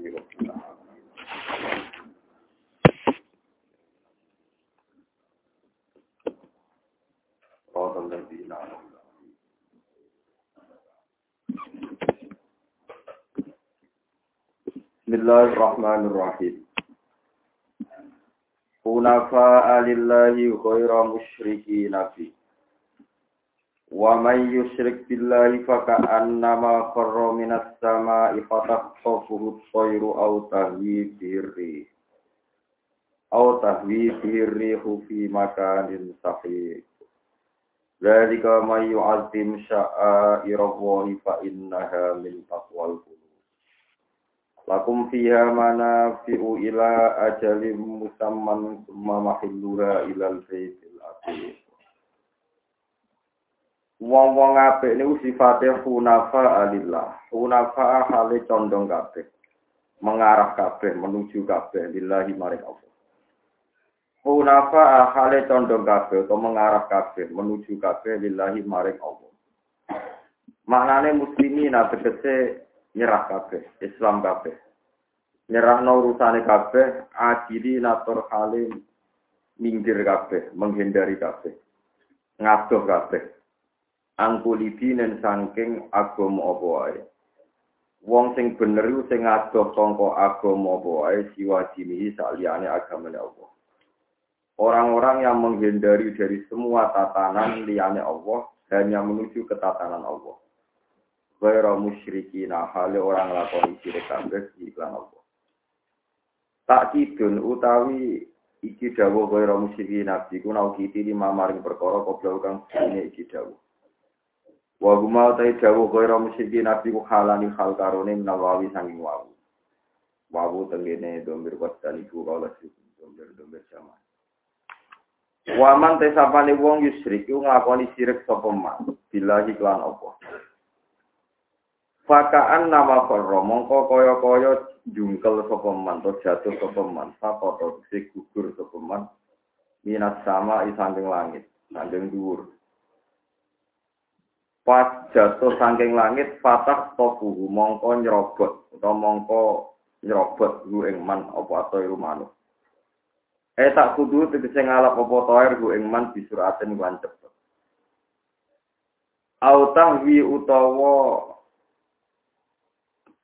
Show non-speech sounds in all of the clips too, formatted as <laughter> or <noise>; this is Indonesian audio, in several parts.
بسم الله الرحمن الرحيم. حنفاء لله غير مشركين فيه. Wa man yusyrik billahi faka'annama kharra minas sama'i fatakhtafuhu at-tayru aw tahwi bihi aw tahwi bihi fi makanin sahih. Dzalika may yu'azzim sya'airallahi fa innaha min. Lakum fiha manafi'u ila ajalim musamman summa mahilluha ilal baitil. Wong-wong apik niku sifate hunafa alillah. Hunafa hale condong kabeh. Mengarah kabeh, menuju kabeh lillahi maring Allah. Hunafa hale condong kabeh atau mengarah kabeh, menuju kabeh lillahi maring Allah. Maknane muslimin tegese nyerah kabeh, Islam kabeh. Nyerahno urusane kabeh, ajili natur halim minggir kabeh, menghindari kabeh. Ngadoh kabeh. Angkulidinen saking agama apa wae. Wong sing bener iku sing ngadoh sangka agama apa wae siwa dinihi saliyane agamane Allah. Orang-orang yang menghindari dari semua tatanan liyane Allah hanya menuju ke tatanan Allah. Gaira musyrikina hale orang lakoni syirik kabeh iklan Allah. Tak kidun utawi iki dawuh gaira musyrikina iku nau kiti lima maring perkara kobra kang sine iki dawuh. Wa guma utai dawuh gaira musyrikina iku halani hal karone nawawi sanging wawu. Wawu tengene domir wasdan iku kala domir-domir jaman. Waman tesapane wong yusrik iku nglakoni sirik sapa man billahi lan apa. Fakaan nama korro mongko kaya-kaya jungkel sapa man to jatuh sapa man sapoto si gugur sapa minat sama isangking langit sangking dhuwur. Pas jatuh sangking langit fatah tofuhu mongko nyerobot utawa mongko nyerobot hu ing man apa atoy manuk. Eh tak kudu tegese ngalap apa toer hu ing man bisuraten lan cepet. Autah wi utawa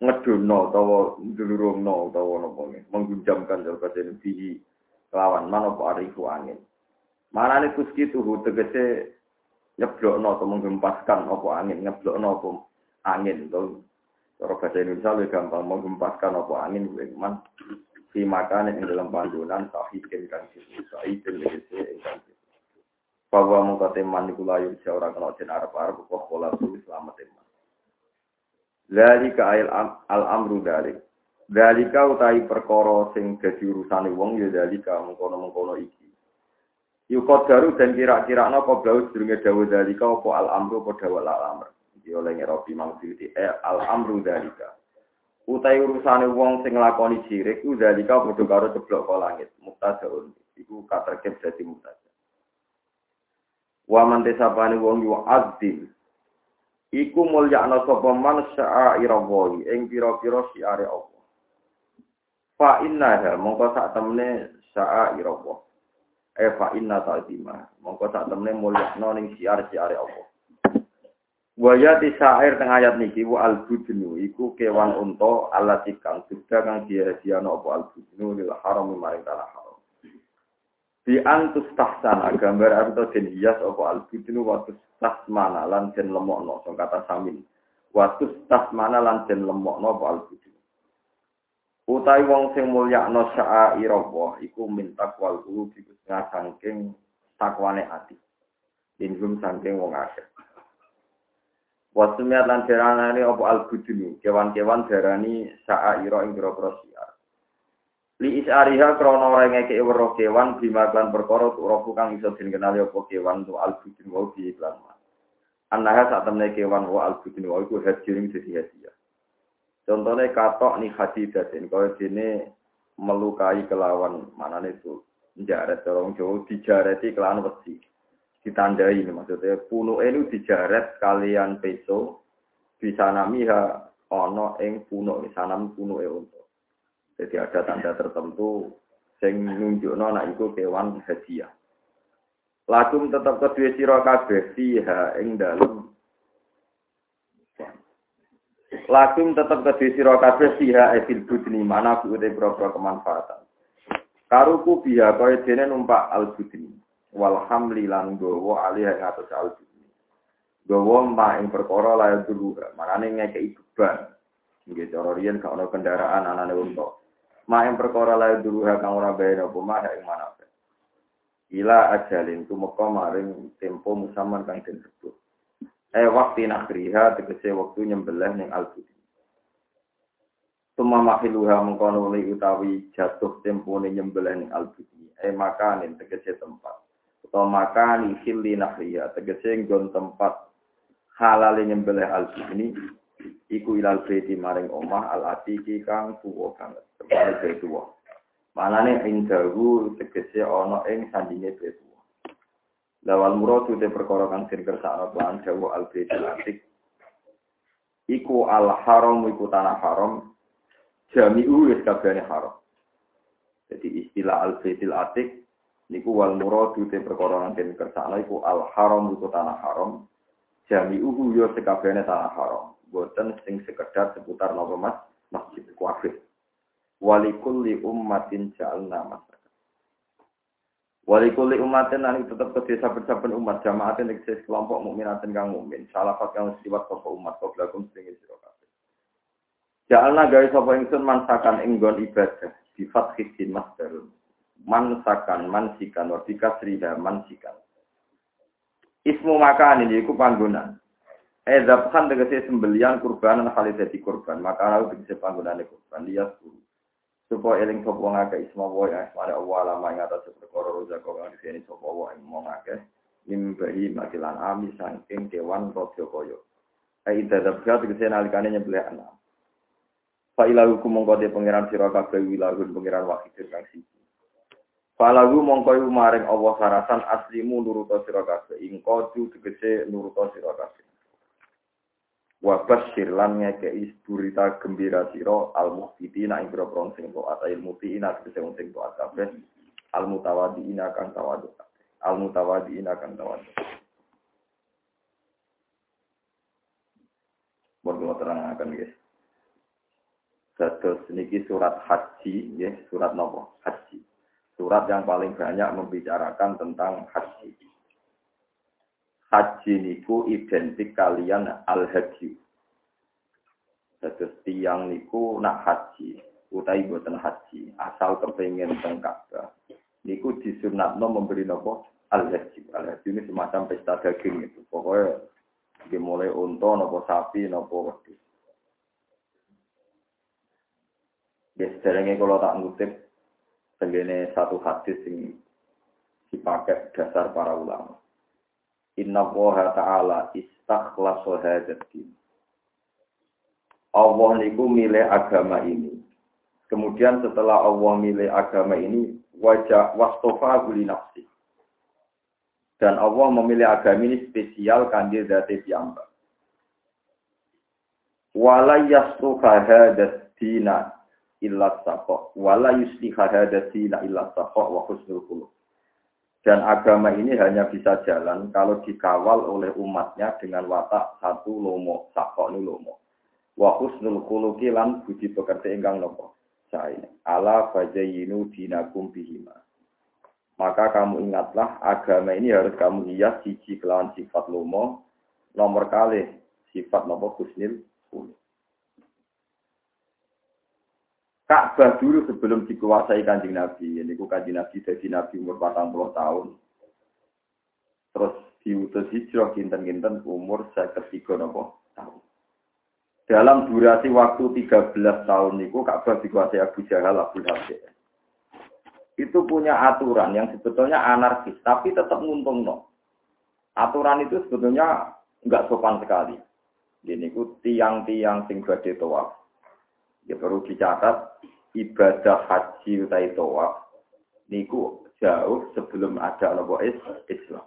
ngedono utawa ndulurungno utawa napa menggunjamkan dalbate bihi lawan manapa arifu angin. Manane kuski tuhu tegese nyeblokno atau menggempaskan apa angin, nyeblokno apa angin to. Cara bahasa Indonesia lebih gampang menggempaskan apa angin kuwi man di makan yang dalam pandunan sahihin kan situ sahihin legese ingkang bahwa muka teman iku layu seorang kena jen arep-arep kok pola tulis selamat teman. Zalika al amru dalik. Zalika utai perkara sing dadi urusane wong ya dalika mengkono-mengkono iki. Yukodaru dan kira-kira no koblau sedurunge dawa dalika apa al amru apa dawa al amr. Iki oleh ngerobi mangsudi eh, al amru dalika. Utai urusane wong sing nglakoni sirik ku dalika padha karo ceblok ka langit. Muktadaun iku katerkep dadi muktada. Wa man tesapane wong yu azim iku mulyakna sapa man sya'irallahi ing pira-pira siare Allah. Fa innaha mongko sak temene sya'irallah. Eh fa inna ta'zima. Mongko sak temene mulyakna ning siar-siare Allah. Waya di syair tengah ayat niki wa al budnu iku kewan unta alati kang sudah kang dihadiahno apa al budnu lil haram maring tanah haram. Di antus tahsana gambar anto den hias apa al budnu wa tasmana lan den lemokno sing kata samin. Wa tasmana lan den lemokno apa al budnu. Utai wong sing mulyakno syairallah iku minta kwal guru iku saking takwane ati. Dinhum saking wong akeh. Wasumiat lan darani apa al-budunu, kewan-kewan darani sa'aira ing pira-pira siar. Li isariha krana ora ngeke weruh kewan bimaklan perkara turofu kang iso den kenali apa kewan tu al-budun wa bi iklan. Anaha sak temne kewan wa al-budun wa iku hadirin dadi hadiah. Contohnya katok nih hadidatin, kaya dene melukai kelawan manane itu jaret orang Jawa dijareti kelawan wesi. ditandai ini maksudnya puno ini dijaret kalian peso bisa nami ha ono eng puno sanam puno untuk Jadi ada tanda tertentu sing nunjukno anak iku kewan hadiah. Lakum tetap kedua sira kabeh fiha ing dalem Lakum tetap kedua sira kabeh fiha efil budni mana kuwe pro-pro kemanfaatan. Karuku biha kaya dene numpak al budni wal hamli lan gowo alih ing atus al budni. Gowo ma ing perkara layak dulu, manane ngekeki beban. Nggih cara riyen gak kendaraan anane unta. Ma ing perkara layak dulu kang ora bayar apa mah ing mana ila ajalin tumeka maring tempo musaman kang den. Eh waktu nakriha tegese waktu nyembelih ning al-budi. Tuma mahiluha mengkono utawi jatuh tempo ning nyembelih ning al-budi. Eh makanin tegese tempat. Atau makani hilli nakriha tegese nggon tempat halal nyembelih al-budi iku ilal beti maring omah al-atiki kang tuwa banget. Tepat tuwa. Manane indahu tegese ana ing sandinge betu. Lawal muradu te perkara kang sing kersakno lan dawa al atik. Iku al haram iku tanah haram. Jami'u wis kabehane haram. Jadi istilah al baitul atik niku wal muradu te perkara kang sing kersakno iku al haram iku tanah haram. Jami'u yo sekabehane tanah haram. Boten sing sekedar seputar napa mas masjid kuafir walikulli ummatin ja'alna masakan. Walikulli ummatin nanti tetap ke saben-saben umat jamaatin eksis kelompok mukminatin kang mukmin. Salafat kang siwat sapa umat kok lakum sing sira kabeh. Ja'alna gawe sapa ingsun mansakan ing nggon ibadah di fathidin masdarun. Mansakan, mansikan, wa bikasriha mansikan. Ismu makan ini iku panggonan. Eh zaphan tegese sembelian kurban halidati kurban. Maka lalu tegese panggonan kurban lias guru supaya eling sapa ngake isma wa ya isma Allah lama ing atas perkara roza kok kang diseni sapa wa mong akeh. Mimbahi makilan ami saking kewan rodya kaya. Ai dadab gak tegese nalikane nyembelih anak fa ilahu mongko de pangeran sira kabeh wilahun pangeran wahidin kang siji. Falahu mongko maring Allah sarasan aslimu nuruta sira kabeh. Ing kodu tegese nuruta sira kabeh Wabas sirlan ngekei burita gembira siro al muhfitina ing grogrong sing taat il mutina tegese wong sing al mutawadiina kang tawadu al mutawadiina kang tawadu Mohon kula terangaken guys. Dados niki surat haji, ya, surat nopo? Haji. Surat yang paling banyak membicarakan tentang haji haji niku identik kalian al-haji. Terus tiang niku nak haji, utai buatan haji, asal kepengen teng Niku disunatno memberi nopo al-haji. Al-haji ini semacam pesta daging itu. Pokoknya dimulai unta nopo sapi nopo wedhus. Ya sederenge kalau tak ngutip tenggene satu hadis yang dipakai dasar para ulama. Inna Allah Ta'ala istakhlasu hadzal din. Allah niku milih agama ini. Kemudian setelah Allah milih agama ini, wajah wastofa guli nafsi. Dan Allah memilih agama ini spesial kandir dari piyambak. Wala yastuha hadat dina illa saqo. Wala hadat dina illa saqo wa husnul qulub. Dan agama ini hanya bisa jalan kalau dikawal oleh umatnya dengan watak satu lomo, sakok ini lomo. Wa husnul lan budi pekerti ingkang nopo. Saya ala fajayinu dinakum bihima. Maka kamu ingatlah agama ini harus kamu hias siji kelawan sifat lomo, nomor kali sifat nopo husnul khuluq. Ka'bah dulu sebelum dikuasai kanjeng Nabi. Ini ku kanjeng Nabi jadi Nabi umur 40 tahun. Terus diutus hijrah kinten-kinten umur saya ketiga nopo tahun. Dalam durasi waktu 13 tahun itu Ka'bah dikuasai Abu Jahal, Abu Habib. Itu punya aturan yang sebetulnya anarkis, tapi tetap nguntung no. Aturan itu sebetulnya nggak sopan sekali. Ini ku tiang-tiang sing tawaf Ya perlu dicatat ibadah haji utai tawaf niku jauh sebelum ada nopo Islam.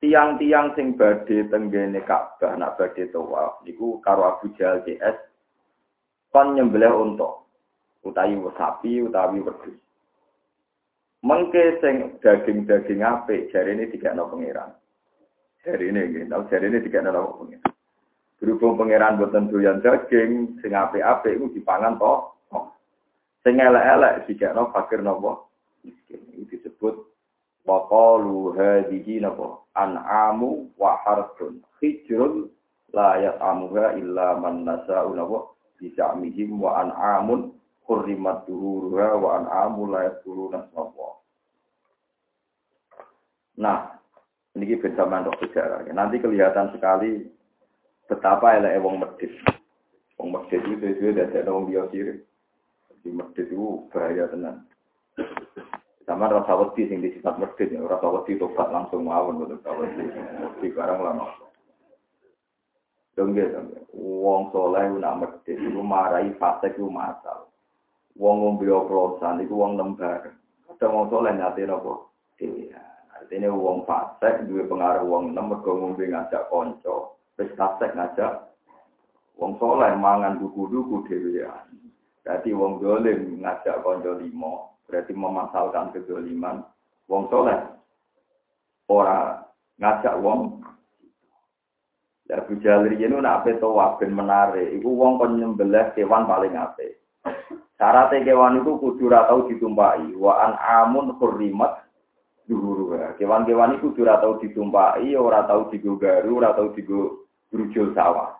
Tiang-tiang sing badhe tenggene Ka'bah nak badhe tawaf niku karo Abu Jahal CS kon nyembelih unta. utawi sapi utawi wedhus. Mengke sing daging-daging apik jarine dikekno pangeran. Jarine nggih, tau jarine dikekno pangeran. Berhubung pangeran boten doyan daging, sing apik-apik iku dipangan to. Sing elek-elek dikekno fakir napa? Miskin. Ini disebut waqalu hadhihi napa? An'amu wa harfun. Hijrun la yat'amuha illa man nasa'u napa? Bisa'mihim wa an'amun hurrimat duhuruha wa an'amu la yadhuruna sapa. Nah, ini bersamaan roh sejarah. Nanti kelihatan sekali betapa elek wong medit. Wong medit itu itu dari wong dia sirik. Di medit itu bahaya tenan. Sama rasa wedi sing disifat medit ya, rasa wedi tobat langsung mawon betul rasa wedi. Wedi barang lama. Dongge dongge. Wong soleh nak medit itu marahi fase itu masal. Wong ngombe oplosan itu wong lembar. Kadang wong soleh nyate nopo? Dewa. Artinya wong fasek duwe pengaruh wong enam mergo ngombe ngajak. Wis fasek ngajak wong soleh mangan duku-duku dhewean. Berarti wong dolim ngajak kanca limo, berarti memasalkan kedoliman. Wong soleh ora ngajak wong Ya Abu Jalri ini nak apa tawaf ben menarik. Iku wong kon nyembelih kewan paling apik. Syaratnya kewan itu kudu tau ditumpai. Wa an amun hurrimat dulu Kewan-kewan itu kudu tau ditumpai, ora tau digogaru, ora tau digurujul sawah.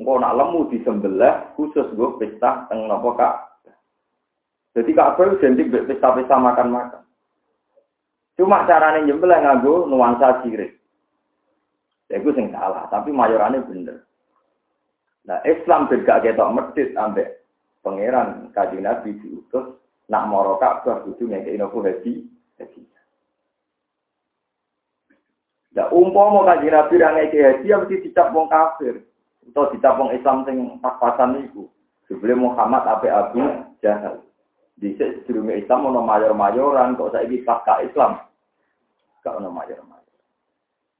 Engkau nak lemu disembelih khusus gue pesta teng nopo kak. Jadi kak itu identik pesta-pesta makan-makan. Cuma caranya nyembelih nganggo nuansa sirik. Ya itu sing salah, tapi mayorannya bener. Nah, Islam beda ketok medit ambek pangeran kaji Nabi diutus nak moro Ka'bah kudu ngekeki nopo haji haji. Nah, umpama kaji Nabi ra ngekeki haji ya mesti dicap wong kafir atau dicap wong Islam sing pas-pasan iku. Sebelum Muhammad ape Abu Jahal. Dhisik sedurunge Islam ono mayor-mayoran kok saiki pasca Islam. Gak ono mayor-mayor.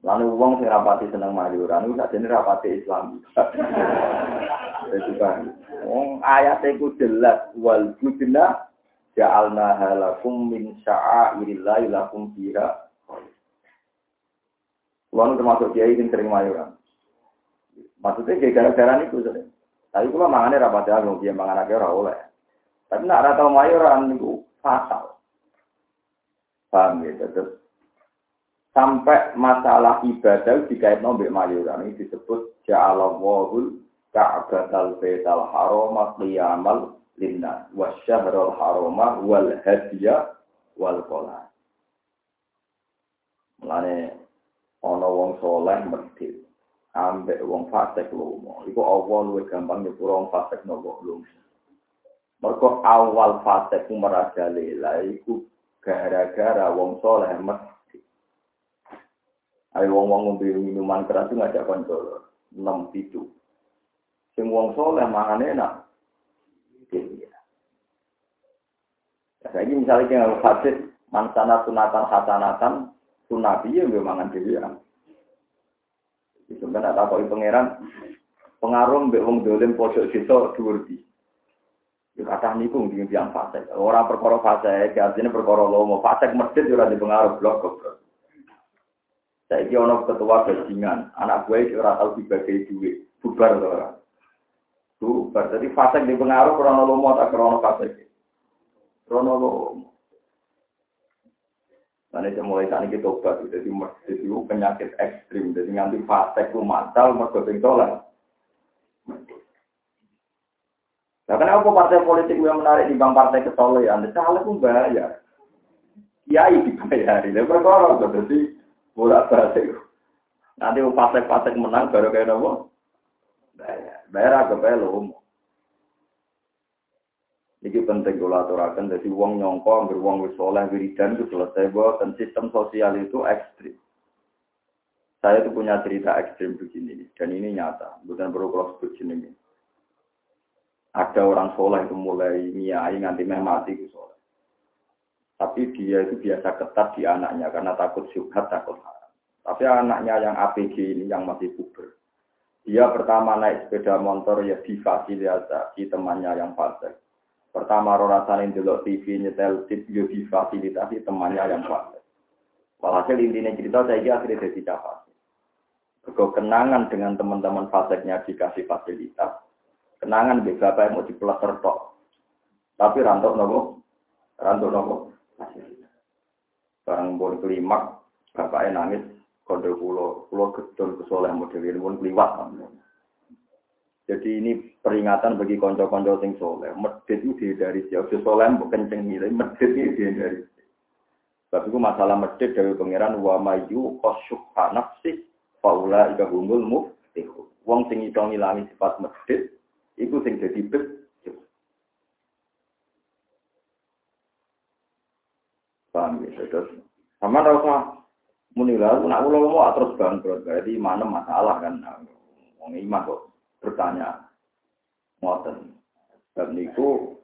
Lalu uang sing rapati seneng mayuran itu sajane rapati Islam. <laughs> Itu kan. Wong ayat itu jelas wal budna ja'alna halakum min sya'airillahi lakum fiha. Lalu termasuk kiai yang sering mayuran. Maksudnya kayak gara-gara itu sering. Tapi kalau mangannya rapati aku, dia mangan agak ora oleh. Tapi nak rata mayuran itu fatal. Paham ya? Terus sampai masalah ibadah dikait nombek mayuran ini disebut ja'alallahul ka'batal baital harama qiyamal linnas wasyahrul harama wal hadiya wal qala Mulane ana wong soleh medhit ambek wong fasik lomo iku awal luwih gampang nyepuro wong fasik nopo lomo Mergo awal fasik merajalela iku gara-gara wong soleh medhit Ayo wong-wong ngombe minuman keras itu ngajak konco enam pitu. Sing wong soleh mangan enak. Saya ini misalnya yang hadis mansana sunatan hasanatan sunabi ya nggak mangan dewi ya. Sebenarnya tak kau pangeran pengaruh mbek wong dolim pojok situ dhuwur di. Ya kata niku ngene yang fasik. Orang perkara fasik, artinya perkara lomo. Fasik masjid ora dipengaruh blok blok. Saya ini orang ketua bajingan, anak gue itu orang tahu dibagi duit, bubar tuh orang. Bubar, jadi fase di pengaruh krono lomo atau krono fase. Krono lomo. Nanti saya mulai saat ini tobat, jadi masjid itu penyakit ekstrim, jadi nganti fase itu matal, mereka tinggal Nah, kenapa partai politik yang menarik di bang partai kesolehan? Caleg pun bayar. Kiai dibayari. Dia berkorong, jadi bolak balik. Nanti pasek-pasek menang baru kayak nopo. Bayar, bayar agak bayar. Ini penting kalau aturakan, jadi uang nyongko, ambil uang wis soleh, wiridan itu selesai, dan sistem sosial itu ekstrim. Saya itu punya cerita ekstrim begini, dan ini nyata, bukan perlu kalau sebut ini. Ada orang soleh itu mulai miai, nganti meh mati itu soleh. Tapi dia itu biasa ketat di anaknya karena takut syubhat, takut haram. Tapi anaknya yang APG ini yang masih puber. Dia pertama naik sepeda motor ya difasilitasi temannya yang fasik. Pertama rasane ndelok TV nyetel tip yo difasilitasi temannya yang kuat. Walhasil intinya cerita saya akhirnya jadi capas. Kego kenangan dengan teman-teman faseknya dikasih fasilitas. Kenangan di bapak yang mau dipelater tok. Tapi rantok nopo, rantok nopo. Barang pun kelimak, bapaknya nangis, kode pulau, pulau gedol kesoleh model ini pun keliwat. Jadi ini peringatan bagi konco-konco sing soleh. Medit itu dari siapa? Soleh bukan kenceng milih, medit itu dari Tapi itu masalah medit dari pangeran wa mayu kosyuk nafsi faula ika humul muftihu. Wong sing iso ngilangi sifat medit iku sing dadi bet. Paham ya, terus. Sama rasa muni lalu nak ulo mau terus bangkrut berarti mana masalah kan wong iman kok bertanya ngoten sebab niku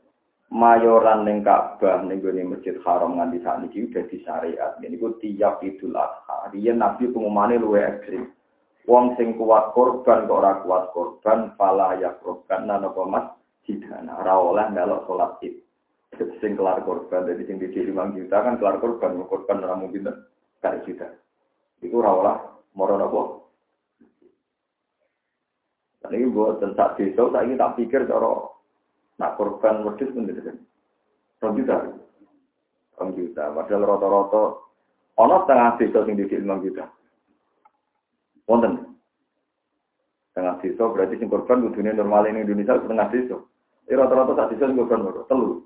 mayoran ning Ka'bah ning gone Masjid Haram nganti sakniki udah di syariat. Niku tiap Idul Adha. Riyen Nabi pengumane luwe ekstrim. Wong sing kuat korban kok ora kuat korban, pala ya korban nana komat jidana. Ora oleh melok salat Id. Sing kelar korban dari sing di 5 juta kan kelar korban, korban ora mungkin kali juta. Iku ora oleh moro napa? Ini buat tentang desa, saya tak pikir cara Nak korban wedhus pun gitu kan. Rong juta. Rong juta. Padahal rata-rata ana tengah desa sing didik 5 juta. Wonten. Tengah desa berarti sing korban kudune normal ini Indonesia tengah desa. Eh rata-rata tak desa sing korban loro, telu.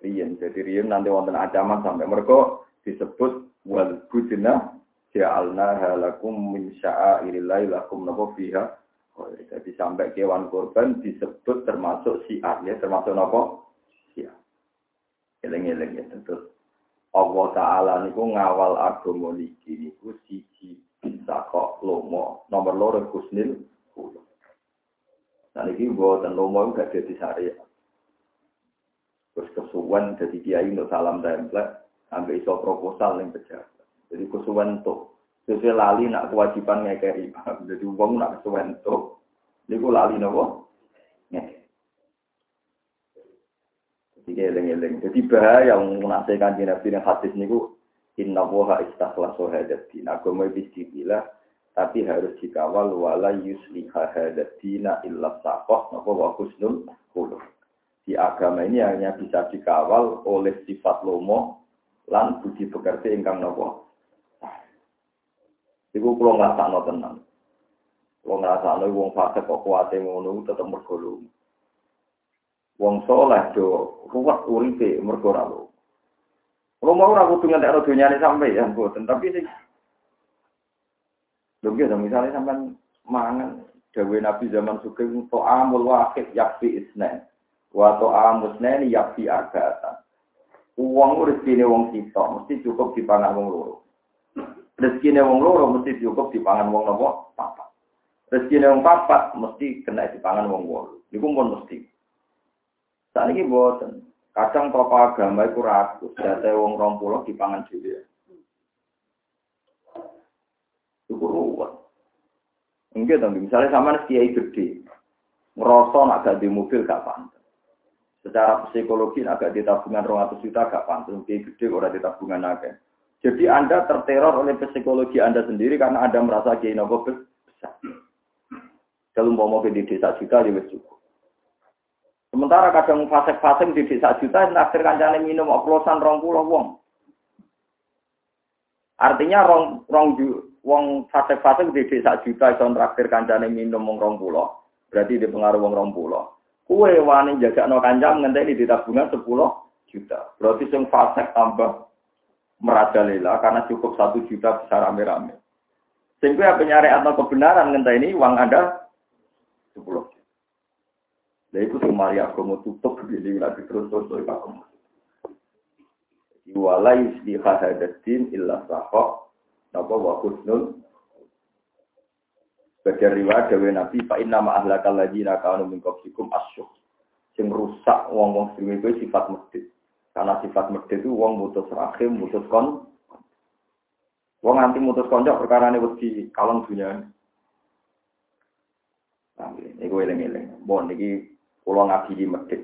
Riyen, jadi riyen nanti wonten ancaman sampai mereka disebut wal budina ja'alna halakum min sya'airillahi lakum napa fiha Oh, jadi sampai kewan korban disebut termasuk siarnya, termasuk apa? Siar. Eleng-eleng ya tentu. Allah Ta'ala niku ngawal agama niki niku siji kok lomo. Nomor loro kusnil kulo. Nah niki buatan lomo gak jadi syariat. Terus kesuwan jadi kiai untuk salam template, sampai iso proposal yang pejabat. Jadi tuh Sesuai lali nak kewajiban ngekei. <laughs> Jadi uang nak kesuwen tuh. Niku lali nopo? Jadi eleng-eleng. Jadi bahaya yang menasihkan di Nabi yang hadis niku Inna woha istakhlasu hadat din. Agama bistibilah. Tapi harus dikawal wala yusliha hadat dina illa sakoh. Nopo wa husnul. Di agama ini hanya bisa dikawal oleh sifat lomo lan budi pekerti ingkang nopo Iku kulo ngrasakno tenang. Kulo ngrasakno wong fasik kok kuwate ngono tetep mergo Wong soleh do ruwet uripe mergo ora lu. Kulo mau ora kudu ngentek dunyane sampe ya mboten, tapi sing Lho gitu, misalnya sampean mangan dawe Nabi zaman sugeng to amul wahid yakfi isnen. Wa to amusnen yakfi arba'atan. Uang rezekine wong sitok mesti cukup dipangan wong loro. Rezeki wong loro mesti cukup dipangan wong nopo papat. Rezeki wong papat mesti kena dipangan wong wolu. Niku pun mesti. Saat ini boten. Kadang tokoh agama itu ragu. Jatah wong rong pulau dipangan dhewe. Iku ruwet. Enggak dong, misalnya sama kiai gede, ngerosok nak gak di mobil gak pantas. Secara psikologi agak di tabungan 200 juta gak pantas, kiai gede orang di tabungan agak. Jadi Anda terteror oleh psikologi Anda sendiri karena Anda merasa kiai nopo besar. Kalau mau mau di desa juta juga ya cukup. Sementara kadang fase-fase di desa juta, naktir kancane minum oplosan rong pulau wong. Artinya rong rong wong fase-fase di desa juta itu traktir kancane minum wong rong pulau. Berarti di pengaruh wong rong pulau. Kue wani jaga no kancam ngenteni di tabungan sepuluh juta. Berarti sing fase tambah merajalela karena cukup satu juta bisa rame-rame. Sehingga penyari atau kebenaran ngenta ini uang Anda sepuluh juta. Jadi itu semari aku mau tutup begini nanti terus terus terus aku. Walai istiha hadatin illa sahok napa wa husnul riwayat Dewi Nabi Pak Inna ma'ahlakal ladina kanu min qablikum asyuk sing rusak wong-wong sing sifat masjid. Karena sifat medit itu wong mutus rahim, mutus kon. Wong anti mutus konco perkara ini wedi kalong dunia. Nah, ini gue eling-eling. Bon, ini Kulo ngaji di masjid.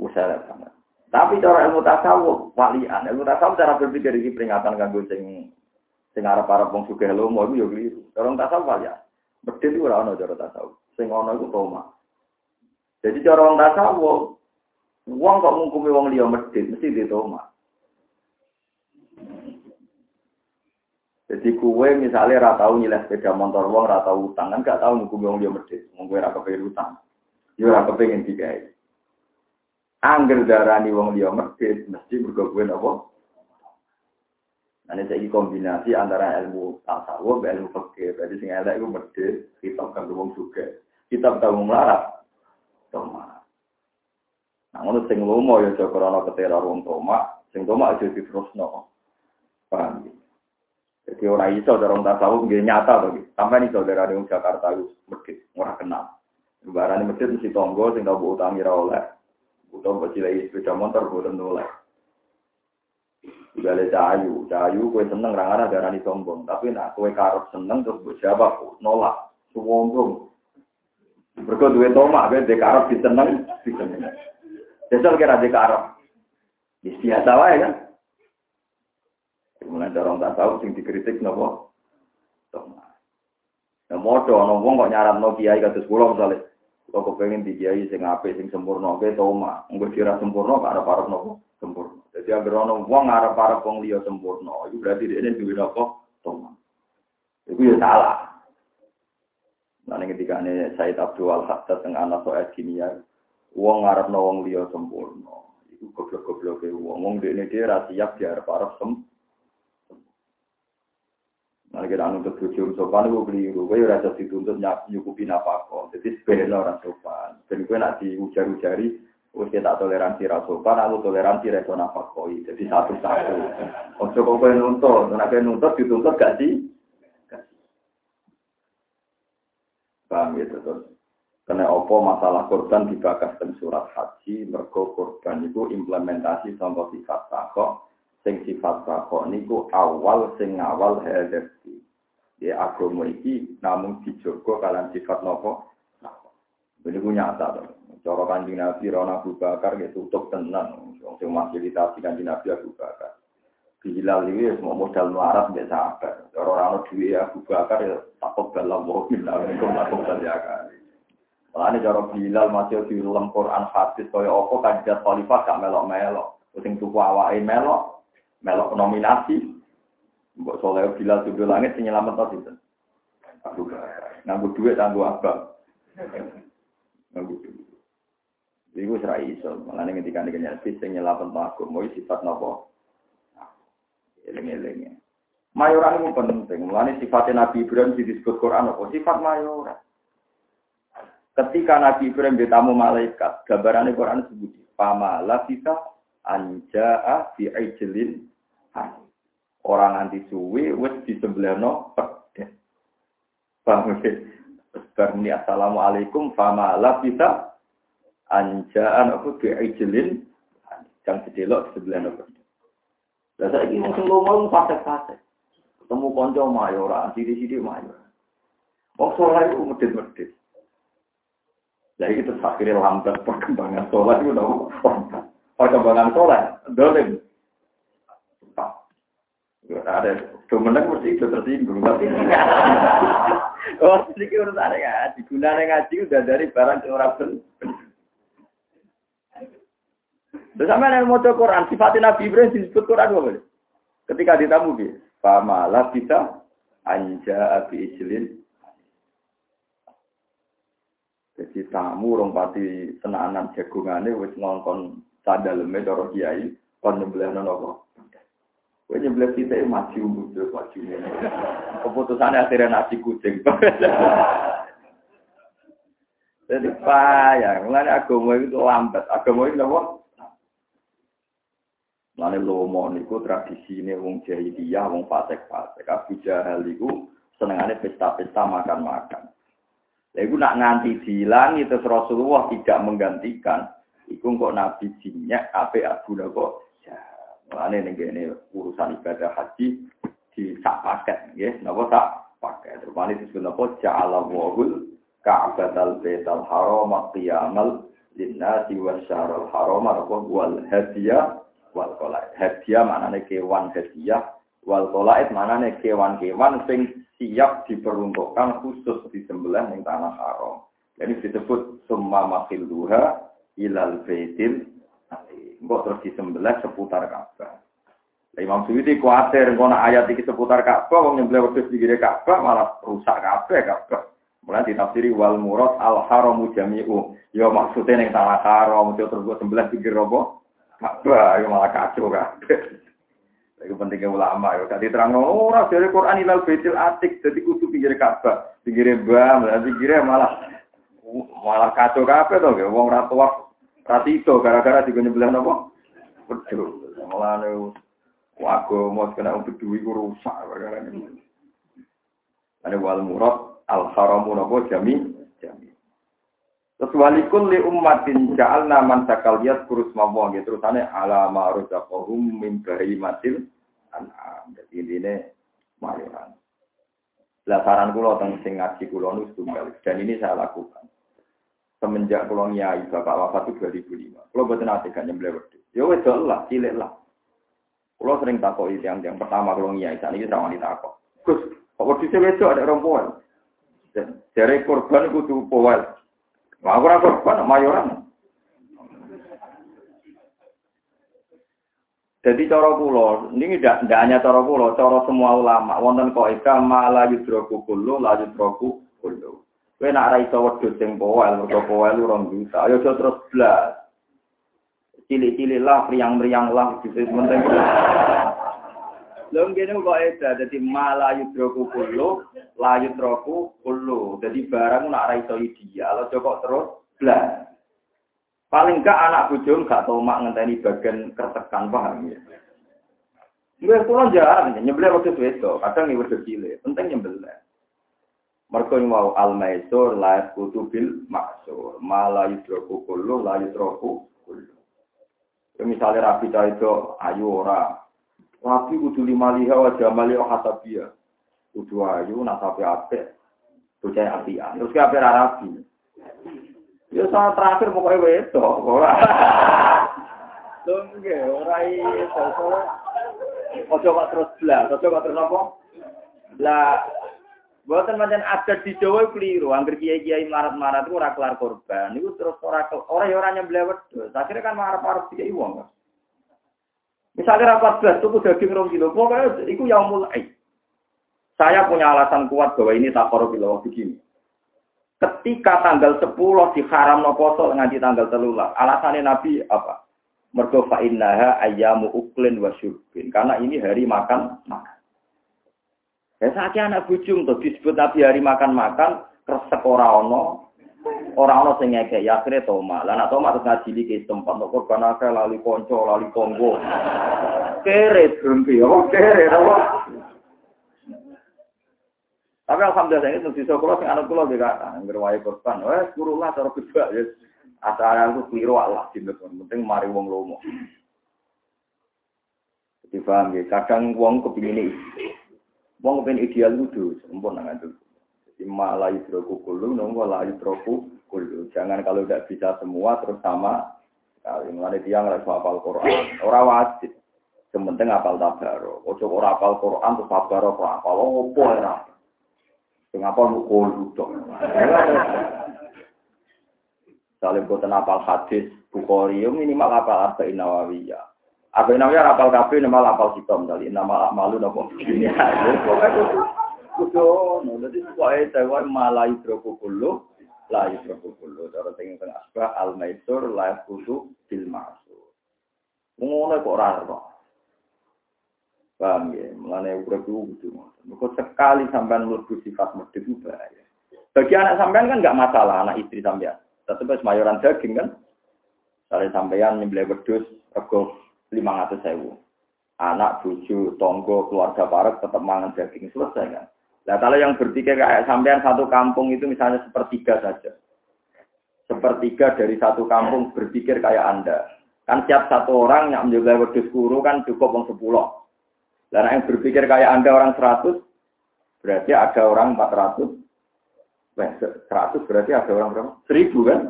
Usah banget. Tapi cara ilmu tasawuf, walian, ilmu tasawuf cara berpikir ini peringatan kanggo sing sing arep para wong sugih lomo iku yo keliru. Cara tasawuf walian. Masjid itu ora ono cara tasawuf. Sing ono iku toma. Jadi cara wong tasawuf, wong kok ngukumi wong liya masjid mesti ditoma. Jadi kue misalnya ratau nyilah sepeda motor wong ratau utang kan gak tau ngukumi wong liya masjid. Wong kue ra kepengin utang. Yo ra kepengin digawe. Angger darani wong liya masjid mesti kue napa? Nah, ini kombinasi antara ilmu tasawuf dan ilmu fikih. Jadi sing elek iku medhit, kitab kan wong juga. Kitab tahu melarat. Toma. Nah, ngono sing lomo ya aja krana keteror wong toma, sing toma aja diterusno. Paham ya? Jadi orang iso orang tasawuf nggih nyata iki. Sampeyan iso dari wong Jakarta iku medhit, ora kenal. Barane medhit mesti tonggo sing tau utangi ra oleh. Utawa mbok cileki sepeda motor boten oleh. Gale cahayu, cahayu kue seneng rangana darani sombong, tapi nak kue karep seneng terus buat siapa nolak, sombong. Mereka duwe tomak, kue dek karep diseneng, diseneng. Jajal kira dek karep, biasa wae kan. Mulai dorong tak tahu sing dikritik nopo. Nah, modo ono wong kok nyarat no kiai kados kula misale. Kok kepengin di kiai sing apik sing sempurna ke toma. Engko dira sempurna kok arep nopo sempurna. Jadi agar ono wong arep arep wong liya sempurna, itu berarti ini duwe nopo toma. Itu ya salah. Nah, ketika ini Said Abdul Al-Haddad teng anak soal kimia, wong ngarep no wong liya sempurna. Iku goblok-goblok e wong. Wong dene dia ra siap diarep arep sempurna. Nah, kita nuntut bojo sopan itu keliru. Kowe ora iso dituntut nyukupi nafkah. Jadi sebenarnya ora sopan. Ben kowe nak diujar-ujari wis tak toleransi ra sopan, aku toleransi ra iso nafkah. Jadi satu-satu. Ojo kok kowe nuntut, nek kowe nuntut dituntut gak sih? Karena opo masalah korban dibahas dalam surat haji, mergo korban itu implementasi contoh sifat takok sing sifat takok niku awal sing awal hadapi. Ya agama namun dijogo kalian sifat nopo. Ini punya nyata Cara kanjeng Nabi Rona Abu Bakar ya tutup tenang. Yang fasilitasi kanjeng Nabi Abu Bakar. Bilal ini semua modal melarat biasa apa. Cara orang duwe Abu Bakar ya takut dalam mau bilal itu takut kan. Makanya cara Bilal masih di dalam Quran hadis kaya apa kandidat khalifah gak melok-melok. Sing tuku awake melok, melok nominasi. Mbok soleh bilal tujuh langit sing nyelamet to sinten? Aku nganggo duit nganggo abang. Nganggo duit. Iku ora iso, malane ketika nek nyelfi sing nyelamet aku mau sifat napa? Eling-eling. Mayoran itu penting. Mulane sifatnya Nabi Ibrahim disebut Quran apa? Sifat mayoran. Ketika Nabi Ibrahim bertamu malaikat, gambarannya Quran sebut, Pama lafita anja'a fi ijlin Orang anti suwi wis disembelihno pedet. Paham ya? Barni assalamualaikum fama la bisa anjaan aku bi ijlin jang sedelok disembelihno pedet. Lah saiki wong sing lomo fase-fase. Ketemu kanca mayora, sidi-sidi mayora. Wong soleh itu medit-medit. Lah itu akhirnya lambat perkembangan soleh itu nopo. Perkembangan soleh, dolim. Ada domenang mesti itu tersinggung tapi oh sedikit urusan ya digunakan ngaji udah dari barang yang orang ben. Bersama yang mau Quran sifatin Nabi Ibrahim disebut Quran apa Ketika ditamu dia, pamalah kita anja api ijlin. Jadi tamu orang pati senanan jagungannya wis ngongkon sadaleme cara kiai kon nyembelih nopo. Kowe nyembelih kita maju mundur maju Keputusannya akhirnya nasi kucing. Jadi payah, mulai agama itu lambat. Agama itu apa? Mulai lomo niku tradisi ini wong jahiliyah, wong fasek-fasek. Abu Jahal itu senengannya pesta-pesta makan-makan. Ya itu nak nganti dihilangi terus Rasulullah tidak menggantikan. Iku kok Nabi jinyak, apa Abu Nabi Mulane ning kene urusan ibadah haji di sak paket nggih, napa sak paket. Rupane disebut napa ja'ala wahul ka'batal baital haram qiyamal linnasi wasyarul haram apa wal hadiah wal qolaid. Hadiah maknane kewan hadiah, wal qolaid maknane kewan-kewan sing siap diperuntukkan khusus disembelih ning tanah haram. Jadi disebut summa duha ilal baitil Engkau terus disembelih seputar Ka'bah. Imam Suyuti khawatir kalau ayat ini seputar Ka'bah, wong nyembelih wedhus di Ka'bah malah rusak kabeh Ka'bah. Mulai ditafsiri wal murad al haramu jami'u. Ya maksudnya yang tanah haram, itu terus gue sembelih pinggir robo. Ka'bah, ya malah kacau kan. Itu pentingnya ulama ya. Tadi terang orang dari Quran ilal baitil atik, jadi kudu pinggir Ka'bah, pinggir bam, pinggirnya malah malah kacau kabeh to, wong ra tuwak ra gara-gara juga nyebelah nopo. Betul. Malah Wago mau kena bedui ku rusak perkara ini. Ada wal murad al haramu napa jami jami. Terus walikul li ummatin ja'alna man sakaliyat kurus mawang gitu terusane ala ma razaqahum min bahimatil an'am. Jadi ini mayoran. Lah saran kula teng sing ngaji kula nu tunggal dan ini saya lakukan. Semenjak kula nyai Bapak wafat itu 2005. Kula boten ate gak nyembelih wedhus. Ya wis lah, cilik lah. Kalau sering takut itu yang yang pertama kalau ngiai saat ini sama ditakut. Gus, kok wedhus itu ada rombongan. Dari korban tuh powel. Nah, aku korban mayoran. Jadi cara kula, ini tidak hanya cara kula, cara semua ulama. Wonten kaidah mala yudroku kullu la yudroku kullu. Kowe nak ra iso wedhus sing mergo powel 2 juta. Ayo terus blas cilik-cilik lah, meriang-meriang lah, gitu. Lho ngene kok eda dadi mala yudroku kullu, la yudroku kullu. Dadi barang nak ra iso ideal, kok terus blas. Paling gak anak bojo gak tau mak ngenteni bagian kertekan paham ya. Nggak pulang jarang, nyembelih waktu itu, kadang ini waktu cilik, penting nyembelih. Mereka mau al-maisur, la kutubil maksur, mala yudroku kullu, la yudroku. Misalnya rapi itu ayu ora. Rapi kudu lima liha wa jamali wa hasabia. Kudu ayu nasabe ape. Bocah apian. Terus ke ape rapi. Ya saat terakhir pokoknya. Ora. <laughs> Lho ora iso. Ojo kok terus blas, ojo kok terus apa? Lah Buatan macam ada di Jawa keliru, angker kiai kiai marat marat itu ora kelar korban, itu terus orang orang yang beli wedus, akhirnya kan marah marah kiai kan. Misalnya rapat belas tuh daging rong kilo, pokoknya itu yang mulai. Saya punya alasan kuat bahwa ini tak korup kilo begini. Ketika tanggal 10 diharam no poso nganti tanggal telulah, alasannya Nabi apa? Mergo fa innaha ayyamu uklin wa Karena ini hari makan makan. Ya saatnya anak bujung tuh disebut Nabi hari makan-makan kresek ora ono sing ngeke ya akhirnya toma. Lah anak toma terus ngaji di tempat kok korban akeh lali konco lali konggo. Kere berhenti apa kere apa. Tapi alhamdulillah ini tentu sekolah sing anak kula juga ngerwai korban. Wes guru lah cara kedua ya. Asal aku keliru Allah gitu penting mari wong lomo. Jadi paham ya, kadang wong kepingin Wong ben ideal kudu sempurna nang itu. Jadi malah yudroku kulu, nunggu lah yudroku kulu. Jangan kalau tidak bisa semua terus sama. Kali mulai dia nggak hafal Quran, orang wajib. Sementing apal tabaro. Ojo ora apal Quran terus tabaro kok apal opo ora. Sing apal kulu tok. Saling boten apal hadis Bukhari minimal apal Arba'in Nawawiyah. Apa namanya rapal kafe nama rapal hitam kali nama malu nopo ini kudu jadi pokoknya saya malah hidroku kulu lah hidroku kulu cara tinggi tengah asbah al maisur lah kudu bil masur ngono kok rara kok paham ya mengenai urip itu kok sekali sampean mlebu sifat medhit itu bahaya bagi anak sampean kan nggak masalah anak istri sampean tetap mayoran daging kan Kalau sampean nyembelih wedhus rego lima ratus sewu. Anak, buju, tonggo, keluarga parek tetap mangan daging selesai kan. Nah kalau yang bertiga kayak sampean satu kampung itu misalnya sepertiga saja. Sepertiga dari satu kampung berpikir kayak Anda. Kan siap satu orang yang menjaga wedus guru kan cukup orang sepuluh. Dan yang berpikir kayak Anda orang seratus, berarti ada orang empat ratus. Seratus berarti ada orang berapa? Seribu kan?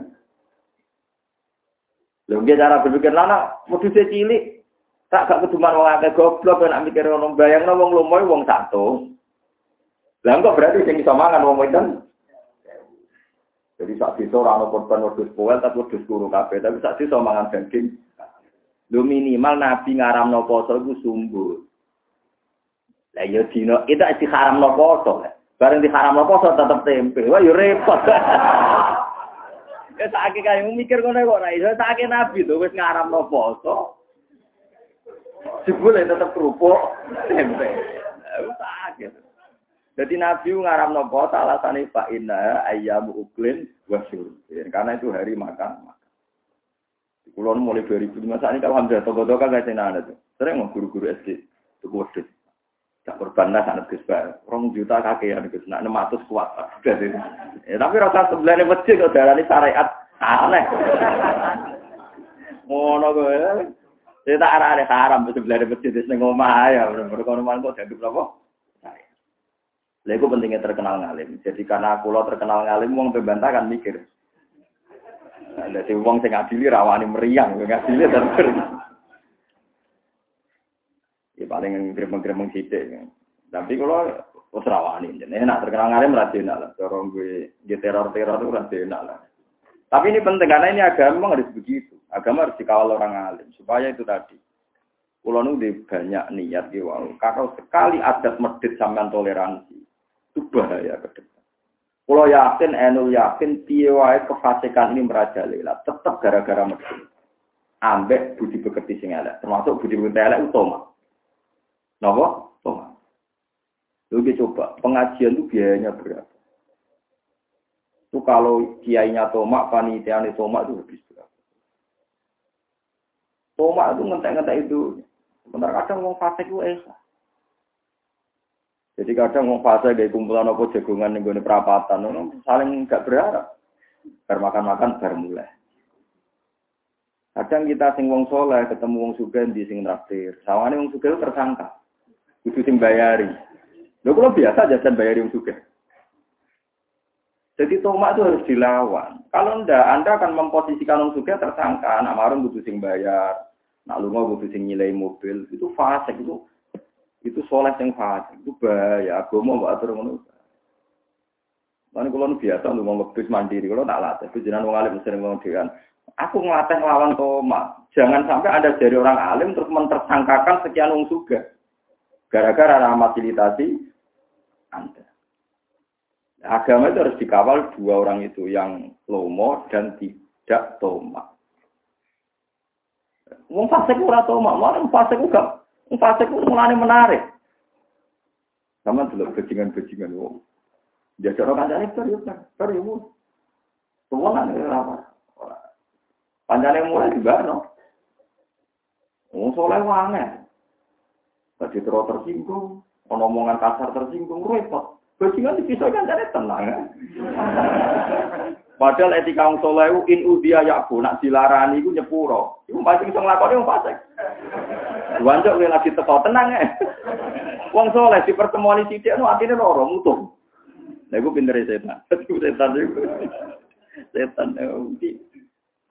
Lho nggih cara berpikir lana moduse cilik tak gak keduman wong akeh goblok nek mikir ono bayangno wong lumoy wong satu. Lah berarti sing iso mangan wong wedan jadi saat itu orang korban wedus poel tapi wedus guru kafe tapi saat itu mangan daging. Lu minimal nabi ngaram no poso itu sumbu. Lah yo ya dino itu di haram no poso. Bareng di haram no poso tetap tempe. Wah yo ya repot. <laughs> Ya sakit kayak mikir ngono kok ora iso sakit nabi tuh wis ngaram no poso. Jebule tetep kerupuk tempe. Sakit. Jadi Nabi ngaram nopo alasan Pak Inna ayam uklin wasyur. Karena itu hari makan. makan. Kulo mulai 2005 saat ini alhamdulillah toko-toko kan saya ada tuh. Sering mau guru-guru SD tuh wedhus. Tak korban lah sangat Gus Rong juta kakean Gus. Nak 600 kuat. Ya, tapi rasa sebelah masjid kok darani syariat aneh. Ngono kowe. Saya tak arah-arah haram sebelah masjid ning omah ya. Berkono-kono kok jadi berapa? Lha iku pentingnya terkenal ngalim. Jadi karena aku lo terkenal ngalim wong pembantah kan mikir. Nah, jadi wong sing ngadili rawani meriang, ngadili dan Ya paling gremeng-gremeng sithik. Tapi kalau wis rawani, jadi enak terkenal ngalim rasional lah. Cara gue teror-teror itu rasional lah. Tapi ini penting karena ini agama harus begitu. Agama harus dikawal orang alim supaya itu tadi. Kulo nu banyak niat gitu. Kalau sekali adat medit sampean toleransi, itu bahaya ke depan. Kalau yakin, enul yakin, tiwai kefasikan ini merajalela, tetap gara-gara mesin. Ambek budi bekerti sing elek, termasuk budi bekerti elek utama. Napa? Utama. Lu coba, pengajian itu biayanya berapa? Itu kalau kiainya tomak, panitianya tomak itu habis berapa? Tomak itu ngentek-ngentek itu. Sebentar kadang mau fasik itu esa. Jadi kadang mau fase kayak kumpulan apa jagungan yang gue perapatan, saling nggak berharap. Bermakan-makan baru mulai. Kadang kita sing wong soleh ketemu wong suga di sing traktir. Sawane wong suga tersangka. Kudu sing bayari. Lho kalau biasa jajan bayari wong suga. Jadi tomak itu harus dilawan. Kalau ndak, Anda akan memposisikan wong suga tersangka. Nak marung kudu sing bayar. Nak lunga kudu sing nilai mobil. Itu fase itu itu soleh yang fasik itu bahaya agama mbak atur ngono Mana kalau biasa lu mau ngebis mandiri, kalau tak latih, itu jangan wong alim sering aku ngelatih lawan toma. Jangan sampai ada dari orang alim terus mentersangkakan sekian wong juga. Gara-gara fasilitasi Anda. Agama itu harus dikawal dua orang itu, yang lomo dan tidak toma. Wong fasik ora toma, orang fasik gak Fasik itu mulanya menarik. Sama dulu bajingan-bajingan. Dia cara kancane bar yo bar, bar yo. Tuwanan apa? Pancane mulai juga no. Wong soleh wangen. Tadi terus tersinggung, omongan kasar tersinggung, repot. Bajingan dipisah kan jadi tenang. Ya? Padahal etika wong soleh in udia yakbu nak dilarani iku nyepuro. Iku pasti iso nglakoni wong fasik. Wancuk lagi teko tenang ya. Wong soleh di pertemuan anu atine loro mutung. Lah iku pintere setan. <laughs> setan iku. Setan iki.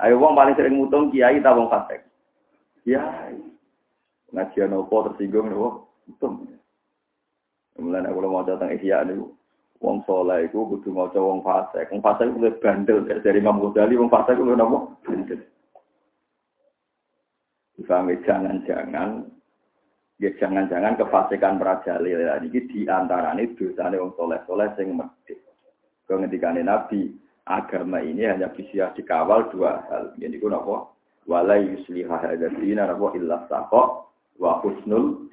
Ayo wong paling sering mutung kiai ta wong fasik. Kiai. Ngajian opo tersinggung lho. Mutung. Mulane aku mau datang Ihya niku wong soleh iku kudu maca wong fasik. Wong fasik kuwi bandel dari Imam Ghazali wong fasik kuwi napa? Bandel. Kami jangan-jangan ya jangan-jangan kefasikan merajalela ini di antara ini dosa wong soleh-soleh sing medhit. Kau Nabi, agama ini hanya bisa dikawal dua hal. Jadi ku napa? Wala yusliha hadzina napa illa saqa wa husnul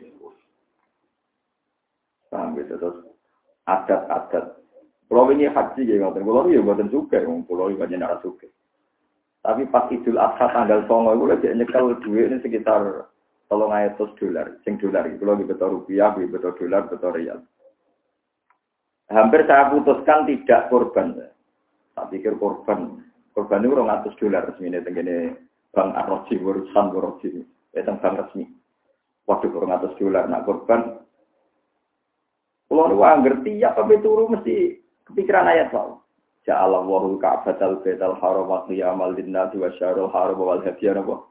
Paham gitu terus adat-adat. Pulau ini haji ya ngoten. Pulau ya ngoten juga, pulau ini banyak narasi juga. Tapi pas Idul Adha tanggal songo itu lagi nyekel duit ini sekitar tolong ayatus dolar, sing dolar itu lagi betul rupiah, betul dolar, betul real. Hampir saya putuskan tidak korban. Tak pikir korban. Korban itu orang atas dolar resmi ini, tenggine Bang Arroji, urusan Arroji, itu bank resmi. Waduh orang atas dolar, nak korban kalau lu ngerti ya tapi turu mesti kepikiran ayat soal. Ja'ala wahul ka'batal betal haram wa qiyamal linnasi wa syarul haram wal hadiyan apa?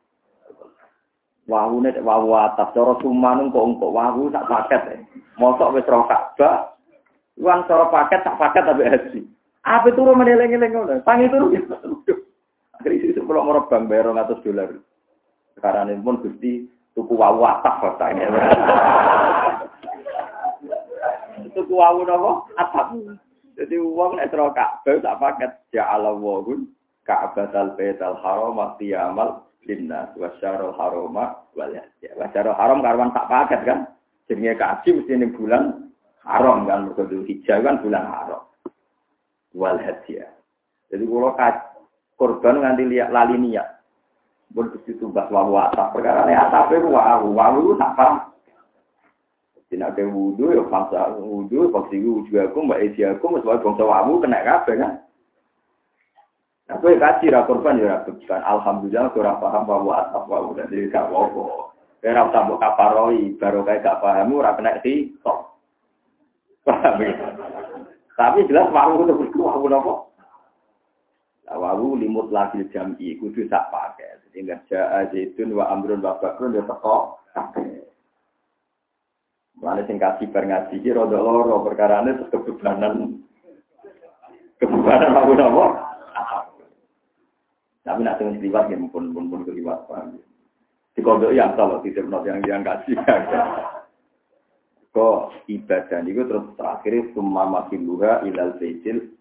Wawu nek wawu atas cara sumanung kok engkok wawu tak paket e. Mosok wis roh Ka'bah. Uang cara paket tak paket tapi haji. Apa turu meneleng-eleng ngono? Tangi turu. Akhirnya sih kalau mau bang bayar 200 dolar. Sekarang ini pun gusti tuku wawu atap katanya. Tuku wawu nopo? Atap. Jadi uang nek roh Ka'bah tak paket. Ya Allah wahun Ka'batal Baitul Haram amal linnas wasyarul haroma wal ya wasyarul haram karwan tak paket kan? Jenenge kaji mesti ning bulan haram kan? Mergo hijau kan bulan haram. Wal hadiah jadi kalau korban nganti lihat lali niat. Pun mesti tumbas wawu atap. Perkara ini atap itu wawu wawu tak paham tidak ada wudhu ya bangsa wudhu bangsa wudhu aku mbak Esi aku mesti bangsa wawu kena kabeh kan Nah, gue kaji ra korban ya. Alhamdulillah gue paham bahwa atap bahwa jadi gak apa-apa. Kira usah mbok kaparoi, baru kayak gak paham ora kena top. Paham ya? Tapi jelas wawu itu berku wawu. Nah, wawu limut lagi jam'i kudu sak pakai. Jadi nggak jaa zaitun wa amrun wa bakrun ya teko kabeh. Mana sing kasih bar ngaji ki rada loro perkarane terus kebebanan kebebanan wawu nopo. Tapi nak tengah liwat ya pun pun pun keliwat paham. Di kodok yang salah tidak not yang yang kasih. Kok ibadah itu terus terakhir semua masih luha ilal sejil.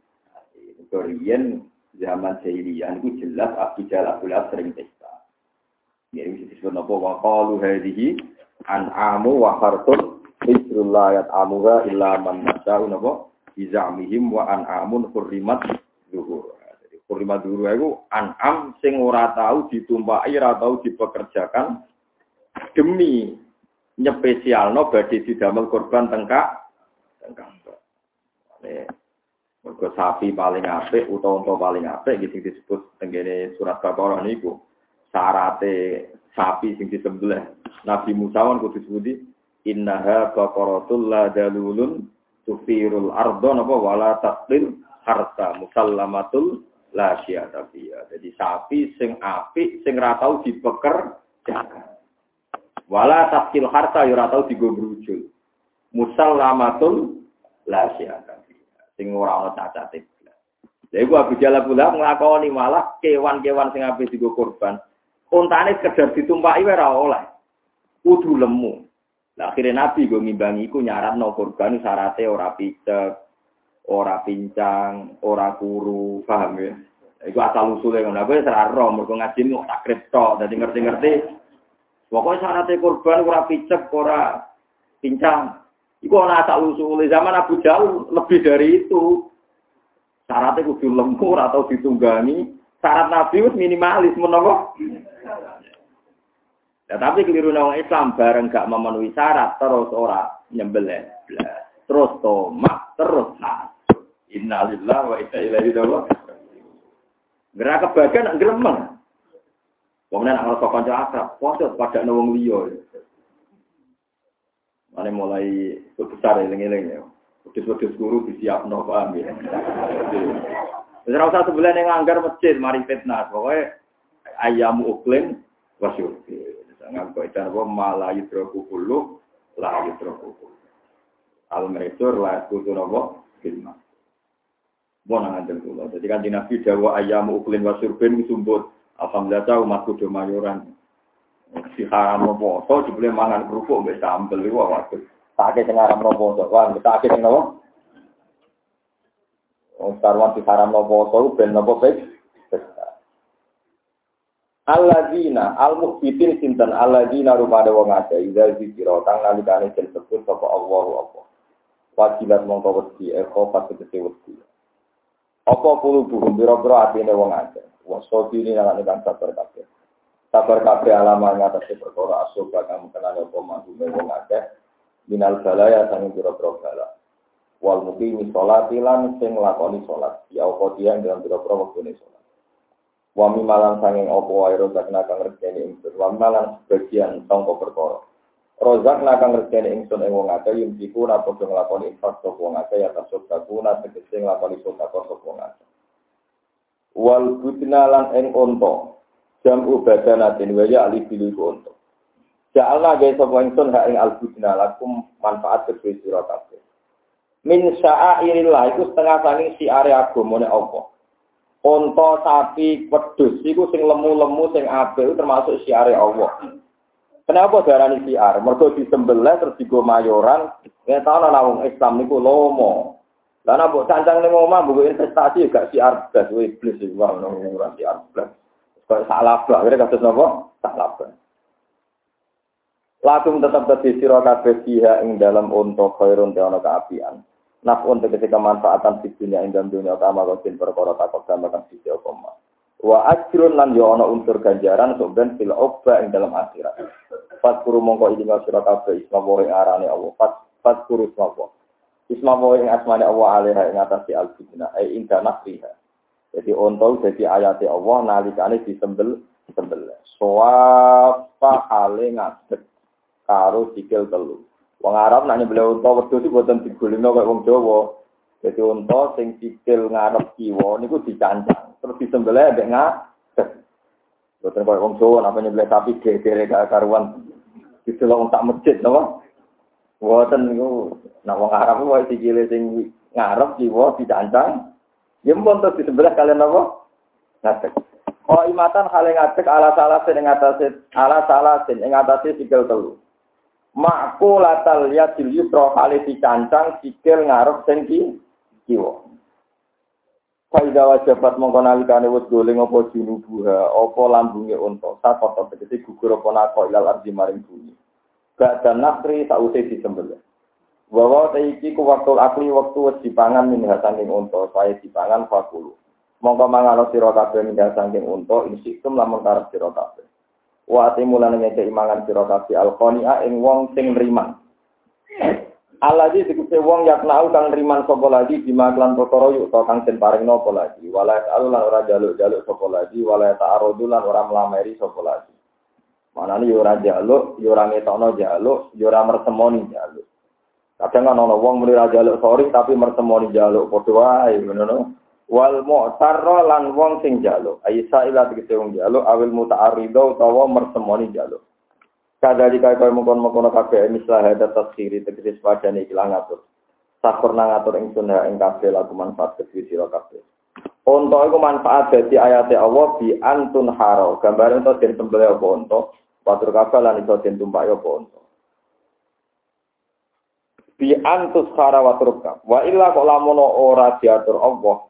Korean zaman jahiliyah itu jelas Abu Jalal Abu sering pesta. Ya ini disebut apa wa qalu hadhihi an'amu wa hartun Bisrullah ayat amuha illa man nasya'u napa bizamihim wa an'amun hurrimat zuhur. Kurima dulu itu an'am sing ora tahu ditumpai, ora tahu dipekerjakan demi nyepesialno badhe didamel korban tengkak tengkak. Mergo sapi paling apik utawa unta paling apik gitu disebut tenggene surat Baqarah niku. Sarate sapi sing disembelih Nabi Musa wan kudu disebuti innaha baqaratul la dalulun tufirul ardo napa wala taqil harta musallamatul la tapi ya. Jadi sapi sing apik sing ra tau dipekerjakan. Wala taskil harta ya ora tau digo Musallamatul la tapi Sing ora ana cacate. Lha iku Abu Jalal pula nglakoni malah kewan-kewan sing apik digo korban. Untane sekedar ditumpaki ora oleh. Kudu lemu. Lah akhirnya Nabi gue ngimbangi iku nyarat no korban syaratnya ora picek, ora pincang, ora kuru, paham ya? Iku asal usulnya ngono. Aku ora ro mergo ngaji mu tak kripto, dadi ngerti-ngerti. Pokoknya syaratnya korban ora picek, ora pincang. Iku ana asal usulnya zaman Abu Jahal lebih dari itu. Syaratnya kudu lembur atau ditunggangi. Syarat Nabi itu minimalis menapa? Ya, tapi keliru nang Islam bareng gak memenuhi syarat terus ora nyembelih. Terus tomak, terus Innalillah wa inna ilaihi raji'un. Gerak kebagian gremeng. Kemudian anak kau kanca akrab, posot pada nawang liyo. Mana mulai besar lengi-lengi ya. Wedus-wedus guru disiap no paham ya. Terus rasa sebelah yang anggar masjid, mari fitnah. Pokoknya ayamu uklim wasyur. Itu apa malah yudroku kulu, lah yudroku kulu. Al meresur lah kutu nopo filmah. Mau ngandel kula. Jadi kan Nabi dawa ayam uklin wasurbin sumbut. Alhamdulillah tahu umat kudu mayoran. Si haram poso jebule mangan kerupuk mbek sambel iku waduh. Tak sing haram poso. Wah, tak sing nopo? Wong sarwan si haram poso ben nopo baik. Alladzina al-mukhbitin sinten alladzina rumade wong akeh ida zikira kang nalikane den sebut sapa Allahu apa. Wajibat mongko wedi eko pas tegese wedi. Apa puluh buhum biro-biro hati ini wong aja. Wasobi ini nalani kan sabar kabeh. Sabar kabeh alaman ngatasi perkara asoba kamu kenal apa mahdume wong aja. Minal balaya sangin biro-biro bala. Wal mukimi sholat ilan sing lakoni sholat. Ya apa dia dalam ini sholat. Wami malam sanging opo wairo zakna kang ngerjeni ingsun. Wami malam sebagian tongko perkara. Rozak nakang ngerjani ingsun ing wong akeh yumsiku napa do nglakoni infak sapa wong akeh ya tasuk takuna tegese nglakoni sedekah sapa wong wal budna lan ing unta. Jam ubadanatin wa ya ali bilu unta. Ja'alna gawe sapa ingsun ha ing al lakum manfaat sira kabeh. Min sya'airillah iku setengah saking siare agamane apa Unta sapi wedhus iku sing lemu-lemu sing apik termasuk siare Allah Kenapa darani siar? Mergo disembelih terus digo mayoran, ya tau ana wong Islam niku lomo. Lah nek mbok cancang ning omah mbok investasi gak siar blas kuwi iblis iki wae nang ora siar blas. Kok salah blas, kira kados napa? Salah blas. Lakum tetap dadi sira kabeh ing dalam unta khairun te ana kaapian. Nafun tegese kemanfaatan di dunia ing dalam dunia utama kok perkara takok sama kan sisi apa Wa ajrun lan yo ana unsur ganjaran soben fil obba ing dalam akhirat. Fat kuru mongko ini sira kabeh isma wa arane Allah. Fat fat kuru isma wa. Isma wa ing asmane Allah alaiha ing atas al fitnah ai ing nasriha. Jadi ontol jadi ayat Allah nalikane disembel disembel. Soapa hale ngadeg karo sikil telu. Wong Arab nak nyembelih unta wedhus iki boten digulingno kaya wong Jawa. Jadi unta sing sikil ngarep kiwa niku dicancang terus disembelih ambek ngadeg. Boten koyo wong Jawa napa sapi gegere gak karuan. Didelok wong tak masjid napa? Boten niku nek wong Arab wae sikile sing ngarep kiwa dicancang. Ya mbon terus disembelih kalian napa? Ngadeg. Oh imatan hal yang ngadeg ala salah sing atase ala salah sing ing atase sikil telu. Makku latal ya yusra hale dicancang sikil ngarep sing kiwa. Faida wajabat mongko nalikane wis goleng apa junubuha, apa lambunge unta, sakota tegese gugur apa nako ilal ardi maring bumi. Gak dan nakri sause disembelih. Bahwa iki ku waktu akli waktu wis dipangan min hasaning unta, saya dipangan fakulu. Mongko mangan sira kabeh min hasaning unta, insikum lamun karep sira kabeh. Wa timulane ngeke imangan sira kabeh alqania ing wong sing nriman. Allah di tegese wong yaknau kang riman sapa lagi di maklan perkara yuk to kang den paring napa lagi. Wala ta'alu ora jaluk-jaluk sapa lagi wala ta'arudu lan ora mlameri sapa lagi. Manane yo ora jaluk yo ora ngetokno jaluk yo ora mertemoni jaluk. Kadang ana wong muni ora jaluk sorry tapi mertemoni jaluk padha wae ngono wal mu'tarra lan wong sing jaluk aisa ila tegese wong jaluk awil muta'arrido utawa mertemoni jaluk Kadali kaya kaya mengkon mengkono kabeh mislah hada taskhiri tegese padane lah ngatur. Sakurna ngatur ing sunah ing kabeh lagu manfaat kedhi sira kabeh. Unta iku manfaat dadi ayate Allah bi antun haro. Gambar untuk den sembelih apa unta, watur kabeh lan iso den tumpak apa unta. Bi antus hara watur Wa illa kok lamun ora diatur Allah,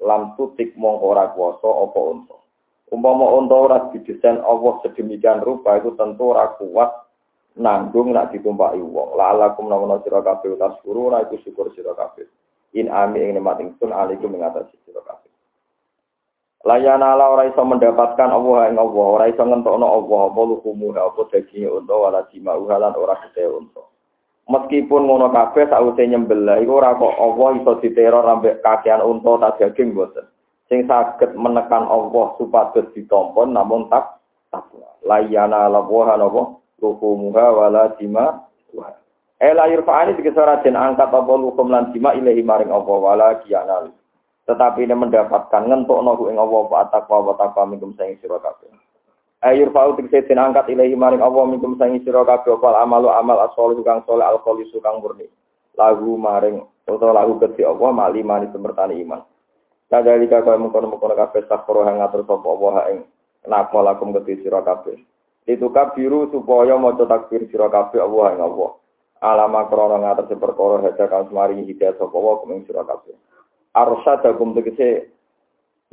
lam tutik mong ora kuwasa apa unta. Umpama unta ora didesain Allah sedemikian rupa itu tentu ora kuat nanggung nak ditumpaki wong. La'alakum nawana sira kabeh guru ora iku syukur sira kabeh. In ami ing nikmat ingsun alaikum ing atas sira kabeh. Layana ala ora iso mendapatkan Allah ing Allah, ora iso ngentokno Allah apa lukumu apa daging unta wala jima'u halan ora gede unta. Meskipun ngono kabeh sakwise nyembelih iku ora kok Allah iso diteror ambek kakean unta tak daging boten sing saged menekan Allah supados ditompon namun tak takwa. Layana lawaha napa luhumuha wala dima Ela yurfa'ani dikesara den angkat apa luhum lan dima ilahi maring apa wala kiyanal. Tetapi ini mendapatkan ngentokno ku ing Allah wa takwa wa takwa minkum saing sira kabeh. Ayur fa'u den angkat ilahi maring Allah minkum saing sira kabeh apa amalu amal asol kang soleh al kang murni. Lagu maring utawa lagu kedhi Allah mali mani semertani iman. Kadalika kaya mengkono-mengkono kabeh sakro hang ngatur sapa Allah ing napa lakum kedhi sira kabeh. Itu kabiru supaya maca takbir sira kabeh Allah ing Allah. Alama krana ngatur perkara hada kang semari hidayah sapa Allah kumeng sira kabeh. Arsyadakum tegese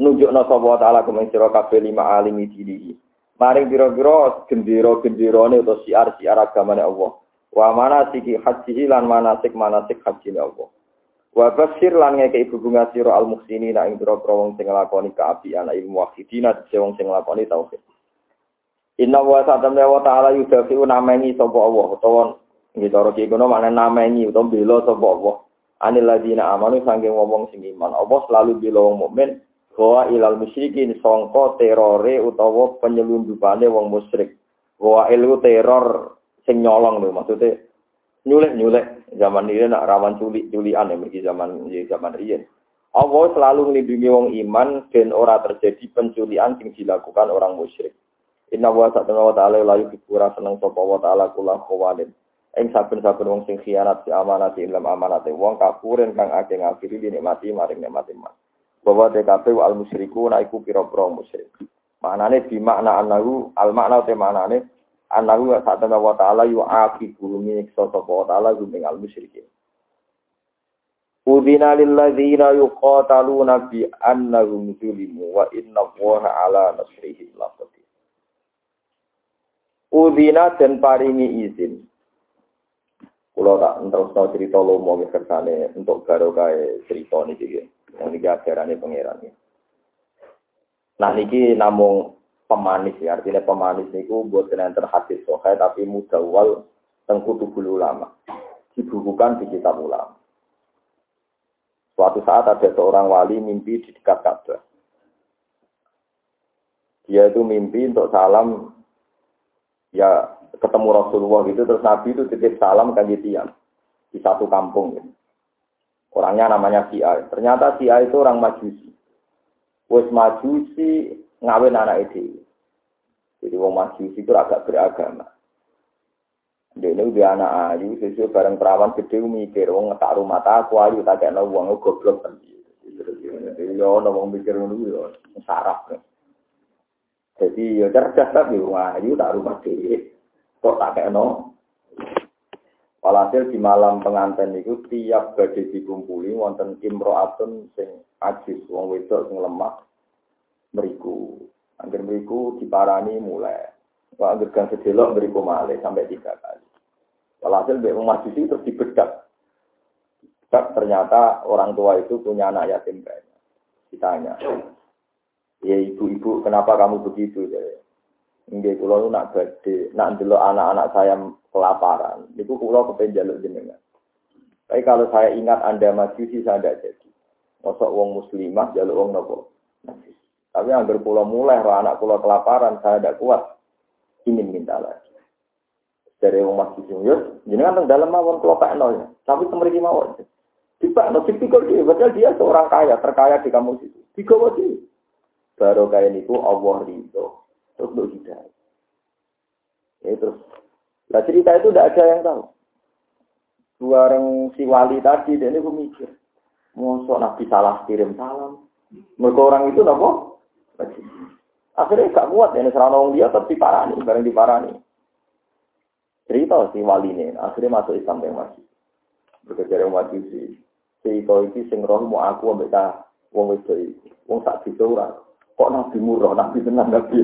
nunjukna sapa taala kumeng sira kabeh lima alimi dinihi. Maring biro-biro gendera-genderane utawa siar-siar agamane Allah. Wa mana siki haji lan manasik manasik haji Allah. Wa basir lan ngeke ibu bunga sira al muhsini nak ing pira wong sing nglakoni kaapian ilmu wahidina wong sing nglakoni tauhid. Inna wa satamna wa ta'ala yudafi'u namengi sapa Allah utawa nggih cara ki kono maknane namengi utawa bela sapa Allah. Anil ladina amanu sanging wong sing iman. Allah selalu bela wong mukmin bahwa ilal musyrikin sangka terore utawa penyelundupane wong musyrik. Bahwa ilu teror sing nyolong lho maksudnya nyulek nyulek zaman ini nak rawan culik culian ya bagi zaman ya zaman riyen Allah selalu melindungi wong iman dan ora terjadi penculian yang dilakukan orang musyrik. Inna wa ta'ala wa ta'ala layu dikura seneng sapa wa ta'ala kula khawalin. Ing saben-saben wong sing khianat si amanat dalam amanate wong kapuren kang akeh ngafiri dinikmati maring nikmati mas. Bahwa TKP al musyriku naiku pira-pira musyrik. Maknane di makna anahu al makna te maknane anahu saat wa ta'ala yu aqibu nyiksa sapa wa ta'ala gumeng al musyrikin. Udina lilladzina yuqataluna bi annahum zulimu wa inna Allaha ala nasrihim laqadir. Udina dan paringi izin. Kulo tak terus cerita lomo kersane untuk kaya cerita niki yang niki ajarane pangeran. Nah niki namung pemanis ya, artinya pemanis niku buat kena terhadis sokai tapi mudawal tengkutu bulu ulama. Dibukukan di kitab ulama. Suatu saat ada seorang wali mimpi di dekat Ka'bah. Dia itu mimpi untuk salam ya ketemu Rasulullah gitu terus Nabi itu titip salam kan tiang di satu kampung gitu. Orangnya namanya Sia. Ternyata Sia itu orang Majusi. Wes Majusi ngawin anak itu. Jadi wong Majusi itu agak beragama. Dia ini udah anak ayu, sesuai bareng perawan gede mikir, wong ngetak rumah aku ayu, tak kena uang goblok kan. Jadi ya ono wong mikir ngono ya sarap. Jadi ya cerdas tapi rumah ayu tak rumah dhewe. Kok tak kena Walhasil di malam pengantin itu tiap badhe dikumpuli wonten imro'atun sing ajis wong wedok sing lemah meriku. Angger meriku diparani mulai. Wah, angger gang sedelok meriku malih sampai tiga kali. Walhasil Mbak Majusi terus dibedak. Tak ternyata orang tua itu punya anak yatim banyak. Ditanya, ya ibu-ibu kenapa kamu begitu? Enggak, kulo nak gede, nak dulu anak-anak saya kelaparan. Itu kulo kepengen jaluk jenengan. Tapi kalau saya ingat Anda majusi saya tidak jadi. Mosok wong muslimah jaluk wong nopo. Tapi yang berpulau mulai, kalau anak pulau kelaparan, saya tidak kuat. Ingin minta lagi dari umat masjid yus jadi kan dalam mawon kelopak nol tapi kemarin mawon Tiba, no tipikal dia, padahal dia seorang kaya, terkaya di kampus itu. Tiga wajib. Baru kaya niku Allah ridho. Terus lo hidayah. Ya terus. Lah cerita itu tidak ada yang tahu. Dua orang si wali tadi, dan ini mikir. Mosok Nabi salah kirim salam. Mereka orang itu nopo. Akhirnya gak kuat, ya, serana dia tetap diparani, bareng diparani. Cerita si wali ini, akhirnya masuk Islam yang masih. Bekerja yang wajib si cerita itu sing roh mau aku ta wong itu, wong tak bisa Kok nabi murah, nabi tenang nabi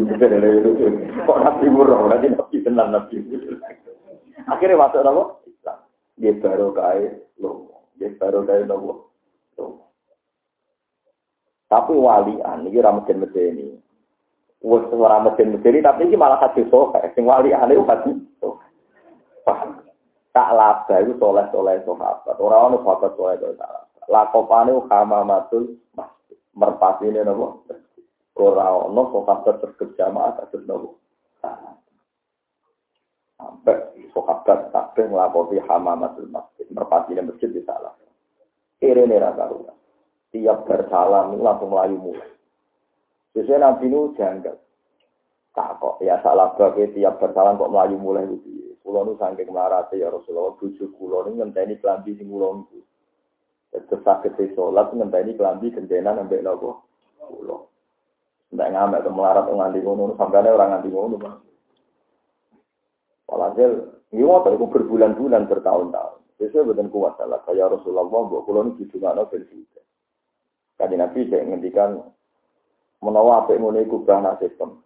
Kok nabi murah, nanti nabi tenang nabi. Akhirnya masuk apa? Islam. Dia baru kaya lo, dia baru kaya lo. Tapi walian, ini ramadhan medeni. Wes ora mesin medeni, tapi ini malah hati sohe. Sing walian itu hati. Paham? Tak laba itu soleh-soleh sahabat. Orang-orang sahabat soleh itu sahabat. Lakopane matul merpati ini nopo. Orang-orang sahabat berkejamaah kasus nopo. Sampai sahabat kabeh ngelakoni matul masjid. Merpati ini masjid di salah. Kiri ini rasa rumah. Tiap bersalam langsung melayu mulai. Sesuai Nabi ini janggal. Tak kok, ya salah bagi tiap bersalam kok melayu mulai itu. Kulo nu saking marate ya Rasulullah, bojo kulo nu ngenteni klambi sing kula niku. Terus sakit sholat ngenteni klambi gendenan ambek nopo? Kulo. Ndak ngamek melarat nganti ngono, sampeyan ora nganti ngono, Pak. Walhasil, ini waktu itu berbulan-bulan, bertahun-tahun. Sesuai betul kuat salah. Kayak Rasulullah, buat kulo nu didungakno ben suci. Kadi Nabi saya ngendikan menawa apa ngono iku bahana sistem.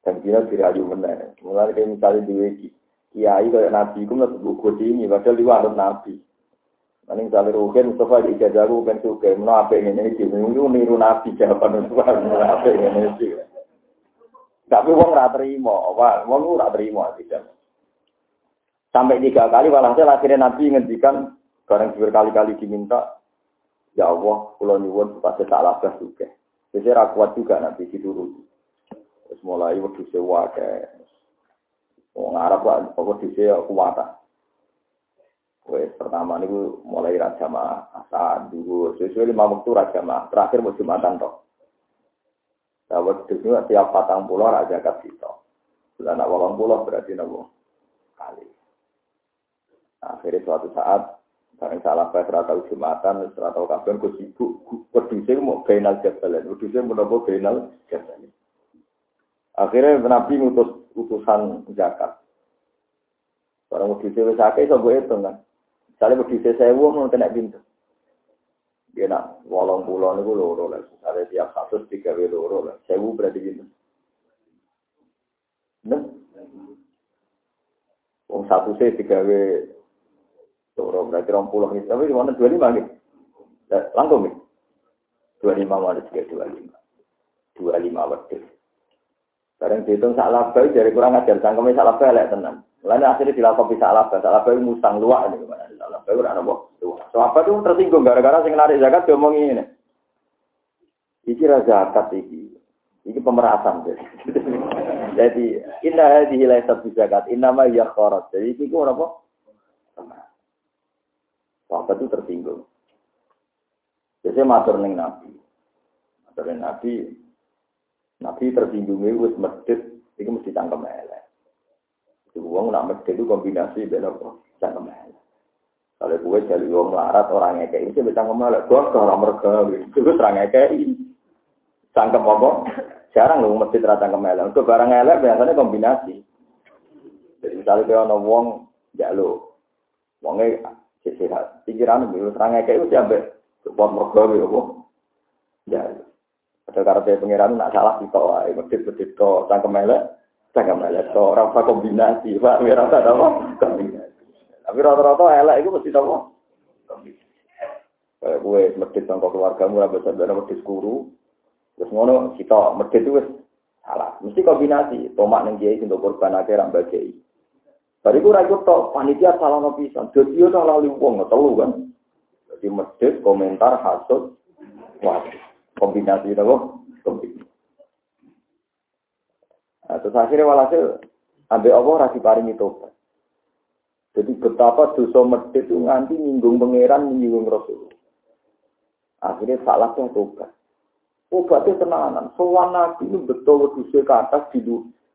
Dan kira dirayu meneh. Mulai kayak misalnya di wiki. Kiai kayak nabi, itu nggak buku ini, padahal anut nabi. Nanti misalnya Rukin, Mustafa di ijazah juga, mana apa yang ini sih, itu niru nabi jawaban Mustafa, apa yang ini sih. Tapi uang nggak terima, apa, uang nggak terima tidak. Sampai tiga kali, walhasil akhirnya nabi ngendikan, bareng berkali-kali diminta, ya Allah, kalau nyuwun supaya salah juga. Jadi rakuat juga nabi dituruti. Terus mulai sewa ke Wong Arab kok waktu sewa kuwata. Wes pertama niku mulai raja mah biasa, dulu sesuai lima waktu raja mah. Terakhir mau jumatan toh. Waktu itu tiap patang pulau raja zakat kita. Bulan awal pulau berarti nabo kali. Nah, akhirnya suatu saat Barang salah bae ora tau Jumatan, tau kabeh kok sibuk. Wedhuse mau final jabalan, wedhuse menapa final jabalan. Akhirnya Nabi ngutus utusan zakat. Barang wis akeh iso mbok hitung kan. Sale wedhuse 1000 mau kena pintu. Dia nak wolong pulau niku loro lah. Ada tiap kasus tiga loro lah. Sewu berarti gitu. Nah, Wong satu sih tiga Loro berarti rong puluh nih. Tapi di mana dua lima nih? Langkung nih. Dua lima mana juga dua lima. Dua lima waktu. Sekarang dihitung salah bayi dari kurang ajar. Cangkemnya salah bayi lek tenang. Lalu akhirnya dilakukan salah bayi. Salah bayi musang luak ini gimana? Salah bayi udah nabo. So apa itu tersinggung gara-gara sing narik zakat diomongin ini. Iki zakat iki. Iki pemerasan <laughs> Jadi inna hadhihi laysat zakat, inna ma hiya kharat. Jadi iki ku apa? Sahabat itu tersinggung. Jadi matur neng Nabi. Matur neng Nabi. Nabi tersinggung itu medit, itu mesti tangkem elek. Uang nak medit itu kombinasi beda kok tangkem elek. Kalau gue jadi uang melarat orang ngekei, itu bisa elek. Gue ke orang mereka, itu orang ngekei. Tangkem apa? Jarang loh medit rata elek. Untuk barang elek biasanya kombinasi. Jadi misalnya kalau ada uang, ya lo. Uangnya sehat. Pikiran itu serangnya kayak itu sampai buat mergawe apa. Ya. Ada karena pengiran nak salah kita medit-medit to, cangkem elek, elek to, ora usah kombinasi, Pak. Ora usah apa? Kombinasi. Tapi rata-rata elek itu mesti apa? Kayak gue medit sama keluargamu, apa saudara medit guru, terus ngono kita medit itu salah. Mesti kombinasi, tomak neng kiai untuk korban akhirnya bagi. Bariku ra ikut tok panitia salah no pisan. Dadi yo salah wong telu kan. Jadi medhit komentar hasud wah kombinasi itu kombinasi. Nah, terus akhirnya walhasil ambil Allah rasi paring itu. Jadi betapa dosa medhit itu nganti nyinggung pangeran menyinggung Rasul. Akhirnya salah yang tobat. Obatnya tenanan. Soal nabi itu betul dosa ke atas di,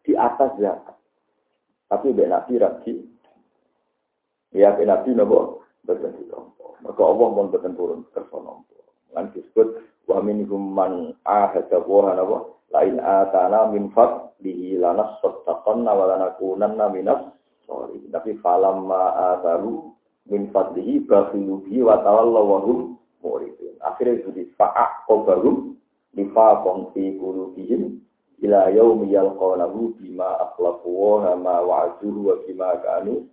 di atas zakat. Tapi mbek Nabi rabi. Ya mbek Nabi napa boten ditompo. Maka Allah pun boten turun nampa. Lan disebut wa minhum man ahada wa napa lain atana min fadlihi lanas sattaqanna wa lanakunanna minas sorry. Tapi falamma ataru min fadlihi bakhilu bihi wa tawallaw wa hum muridun. Akhirnya jadi fa'aq qabarum nifaqan fi qulubihim ila yaumi yalqawnahu bima akhlafu wa ma wa'aduhu wa bima kanu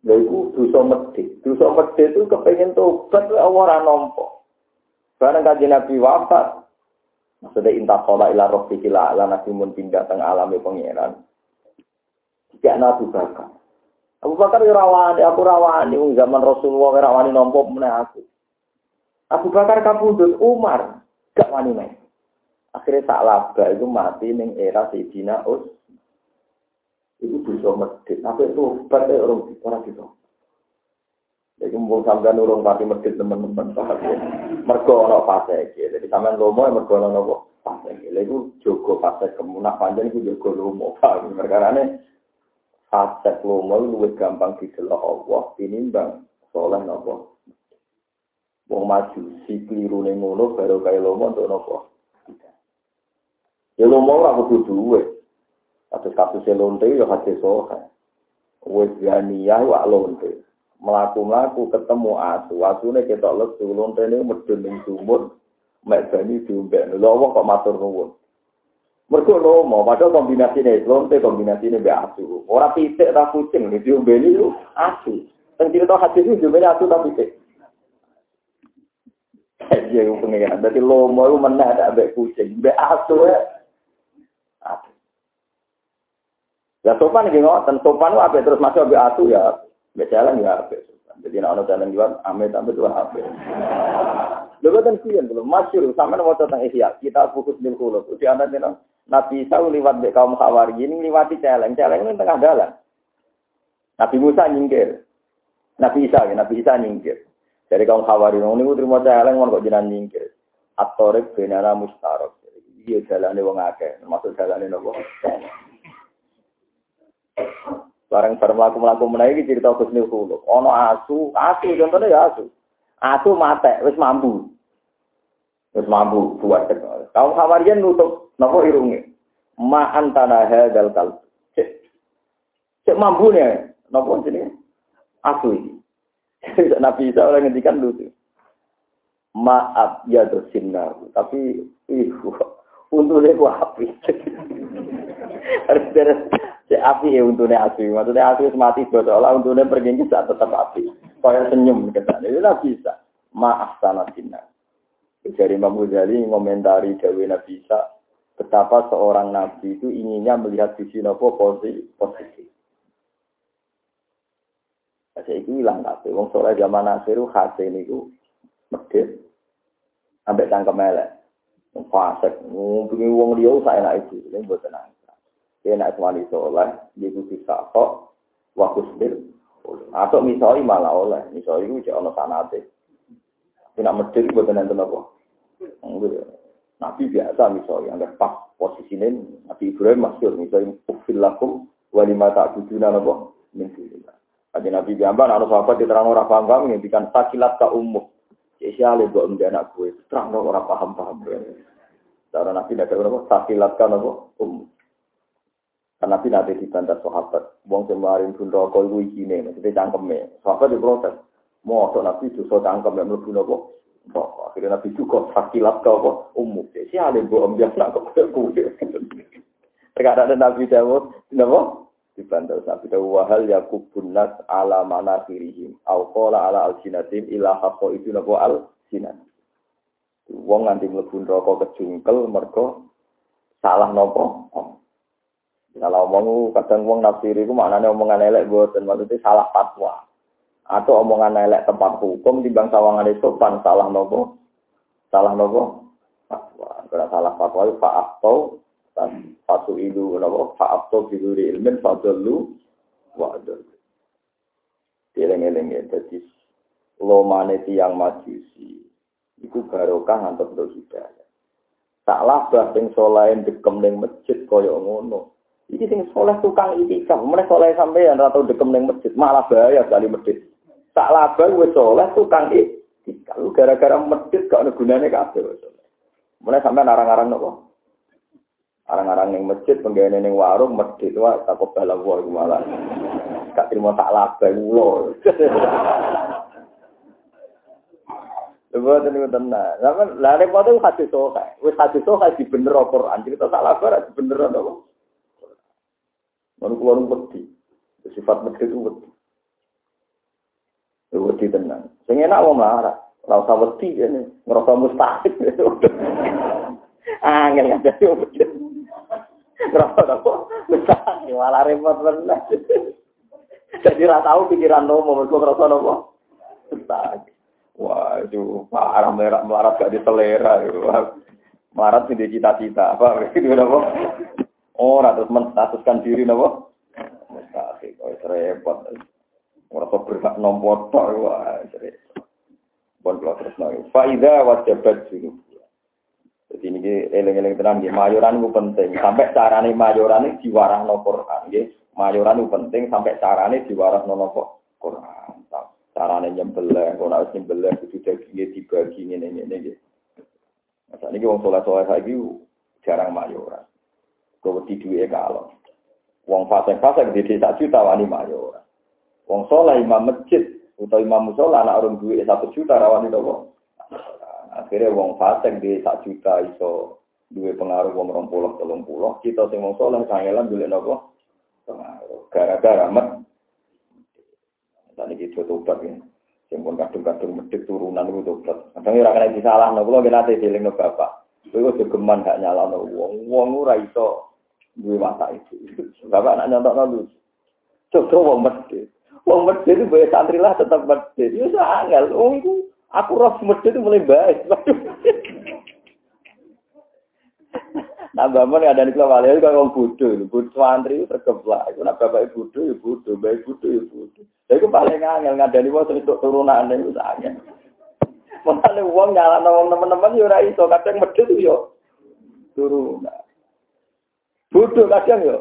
Lha iku dosa medhit. Dosa medhit itu kepengen tobat ora nampa. Barang kanjeng Nabi wafat, maksudnya inta kola ila rofi kila ala nabi mun pindah teng alami pangeran. Tidak Nabi Bakar. Abu Bakar ya rawani, aku rawani, zaman Rasulullah ya rawani nompo meneh aku. Abu Bakar kabudut Umar, gak wani main. Akhirnya tak laba itu mati ning era Sayyidina Us. Itu dosa medit. Tapi itu pada orang orang gitu. Jadi mau sampai nurung pati medit teman-teman paham ya. Mergo ono fase Jadi sampean lomo ya mergo ono nopo fase Lha iku jogo fase kemunak panjang itu jogo lomo paham. Perkarane fase lomo luwih gampang didelok Allah tinimbang soleh nopo. Wong maju si keliru ning ngono baru kaya lomo untuk nopo. Ya lo mau ora kudu duwe. Kasus kasus lonte ya hati soha. Wes gania wa lonte. Melaku-melaku ketemu asu. Asune ketok lesu. Lonte ini medun ning sumur. Mek bani diumbek. Lho kok matur nuwun. Mergo lomo, padahal kombinasi ini, lonte ini be asu. Orang pitik tak kucing, ini diumbe ini asu. Dan cerita hadis ini diumbe asu tak pitik. Iya, pengen. Jadi lomo itu mana ada be kucing, be asu ya. Ya sopan ngoten, sopan apa terus masuk ambek atu ya, jalan ya apa. Jadi nek ana jalan liwat amit ambek tuh apa. Lha boten kiyen belum masyhur sampean maca tentang ihya, kita fokus ning kulo. Di ana dene Nabi Isa liwat mbek kaum Hawari ini liwati celeng, celeng ini tengah dalan. Nabi Musa nyingkir. Nabi Isa, ya, Nabi Isa nyingkir. Dari kaum Hawari, ini gue terima celeng, kok jenengan nyingkir. Atorek benara mustarok. Iya jalannya wong akeh, termasuk jalannya nopo. Bareng bareng melaku melaku menaiki cerita Gus Nil Ono asu, asu contohnya ya asu. Asu mate, wis mampu. Wis mampu buat Kaum Hawarian nutup nopo irunge. Ma antana hadal kal. Cek, cek mampu nih, nopo jenis asu ini. <laughs> Nabi Isa orang ngendikan lucu. Maaf ya dosinna, tapi ih untune ku api. Harus si api ya untune api. Maksudnya api mati bodoh Allah untune pergi saat tetap api. Kaya senyum kesan. Itu lah bisa. Maaf sana sinna. Dari Imam Ghazali ngomentari Dewi Nabi Isa betapa seorang nabi itu inginnya melihat sisi nopo positif. Saya itu hilang tapi Wong soleh zaman akhir hasil itu medit sampai cangkem elek. Fasek, ngumpulin uang dia saya nak itu, ini buat tenang. Nak suami soleh, itu bisa kok, waktu sendiri. Atau misalnya malah oleh, misalnya itu jangan sanate. Tidak medit buat kok. Nabi biasa misalnya, yang pas posisinya Nabi Ibrahim masuk, misalnya ufil lakum walima tak bujuna nopo Kaji Nabi Gambar, anak sahabat diterang orang paham ini, bikin sakilat ke umum. Isiale buat menjadi anak gue, terang orang paham paham. Cara Nabi tidak ada apa, sakilat apa umum. Karena Nabi nanti dibantah sahabat, wong kemarin pun rokok itu ikine, maksudnya cangkemnya. Sahabat diprotes, mau Nabi itu so cangkem yang melebu nopo. Akhirnya Nabi juga sakilat ke apa umum. Isiale buat menjadi anak gue. Terkadang Nabi Dawud, kenapa? dibantah sapi tahu wahal yakubun nas ala mana kirihim qala ala alsinatim ila haqqa itu napa al sinan wong nganti mlebu neraka kejungkel mergo salah nopo Salah omong kadang wong nafsir itu maknanya omongan elek dan maksudnya salah fatwa atau omongan elek tempat hukum di bangsa sawangan sopan salah nopo salah nopo fatwa kalau salah fatwa itu pak atau Fatu ilu napa fa'afto biduri ilmin fadallu wa adal. Dileng-eleng ya dadi lomane tiyang majusi iku barokah untuk do hidayah. Salah bah sing saleh dekem ning masjid kaya ngono. Iki sing soleh tukang itikaf, mulai soleh sampeyan ora tau dekem ning masjid, malah bahaya kali masjid. Tak labang wis soleh tukang itikaf, gara-gara masjid gak ada gunane kabeh. Mulai sampeyan arang-arang nopo? Arang-arang yang masjid, penggawean yang warung, masjid wah takut bala gua malah. Gak terima tak laba ulo. Coba tadi tenang. Lah lah repot itu hadis sokai. Wis hadis sokai di bener Quran. Cerita tak laba di bener apa? Baru keluar wedi. Sifat wedi itu wedi. Wedi tenang. Sing enak wong marah. Ora usah wedi ini. Ngerasa mustahil. <laughs> Angel kan jadi wedi. Kenapa apa? Mustahil malah repot benar. <laughs> Jadi rasa tahu pikiran nomo, mereka merasa nopo. Mustahil. Itu parah merah melarat gak diselera. Marat sih cita-cita apa? <laughs> Itu nopo. Oh, terus menstatuskan diri nopo. Mustahil, kok repot. Merasa berhak nomor tok, wah, repot. Bon terus nang. Faida wajabat junub. Jadi ini eleng-eleng tenang, ya. mayoran itu penting. Sampai carane mayoran itu diwarah no Quran. Ya. Mayoran itu penting sampai carane diwarah no Quran. Carane nyembelih, kalau harus nyembelih itu dagingnya dibagi ini ini. Masa ini orang soleh soleh lagi jarang mayoran. Kau tidur kalau. Wong fasek-fasek di desa juta wani mayoran. Wong soleh imam masjid atau imam musola anak orang duit satu juta rawani doang. Akhirnya wong fasek di sak juta iso duwe pengaruh wong rong puluh telung puluh. Kita sing wong soleh kangelan dulu nopo pengaruh. Gara-gara met. Tadi kita tobat ya. Sing pun kadung-kadung medit turunan itu tobat. Kadang ora kena disalah nopo lagi nanti dieling no bapak. Kowe kok geman gak nyala no wong. Wong ora iso duwe mata itu. Bapak nak nyontok no Coba wong medit. Wong medit itu boleh santri lah tetap medit. Ya sangat. Wong itu Aku roh semedit itu mulai baik. <laughs> Bangun ada di keluar itu kalau orang bodoh, bodoh santri itu tergeblak. Itu nak bapak bodoh ya bodoh, baik bodoh ya bodoh. Jadi itu paling angel ngadani wong untuk turunan itu sangat. Makanya uang nyala wong teman-teman ya ora iso, kadang medhit yo turunan. Bodoh kadang yo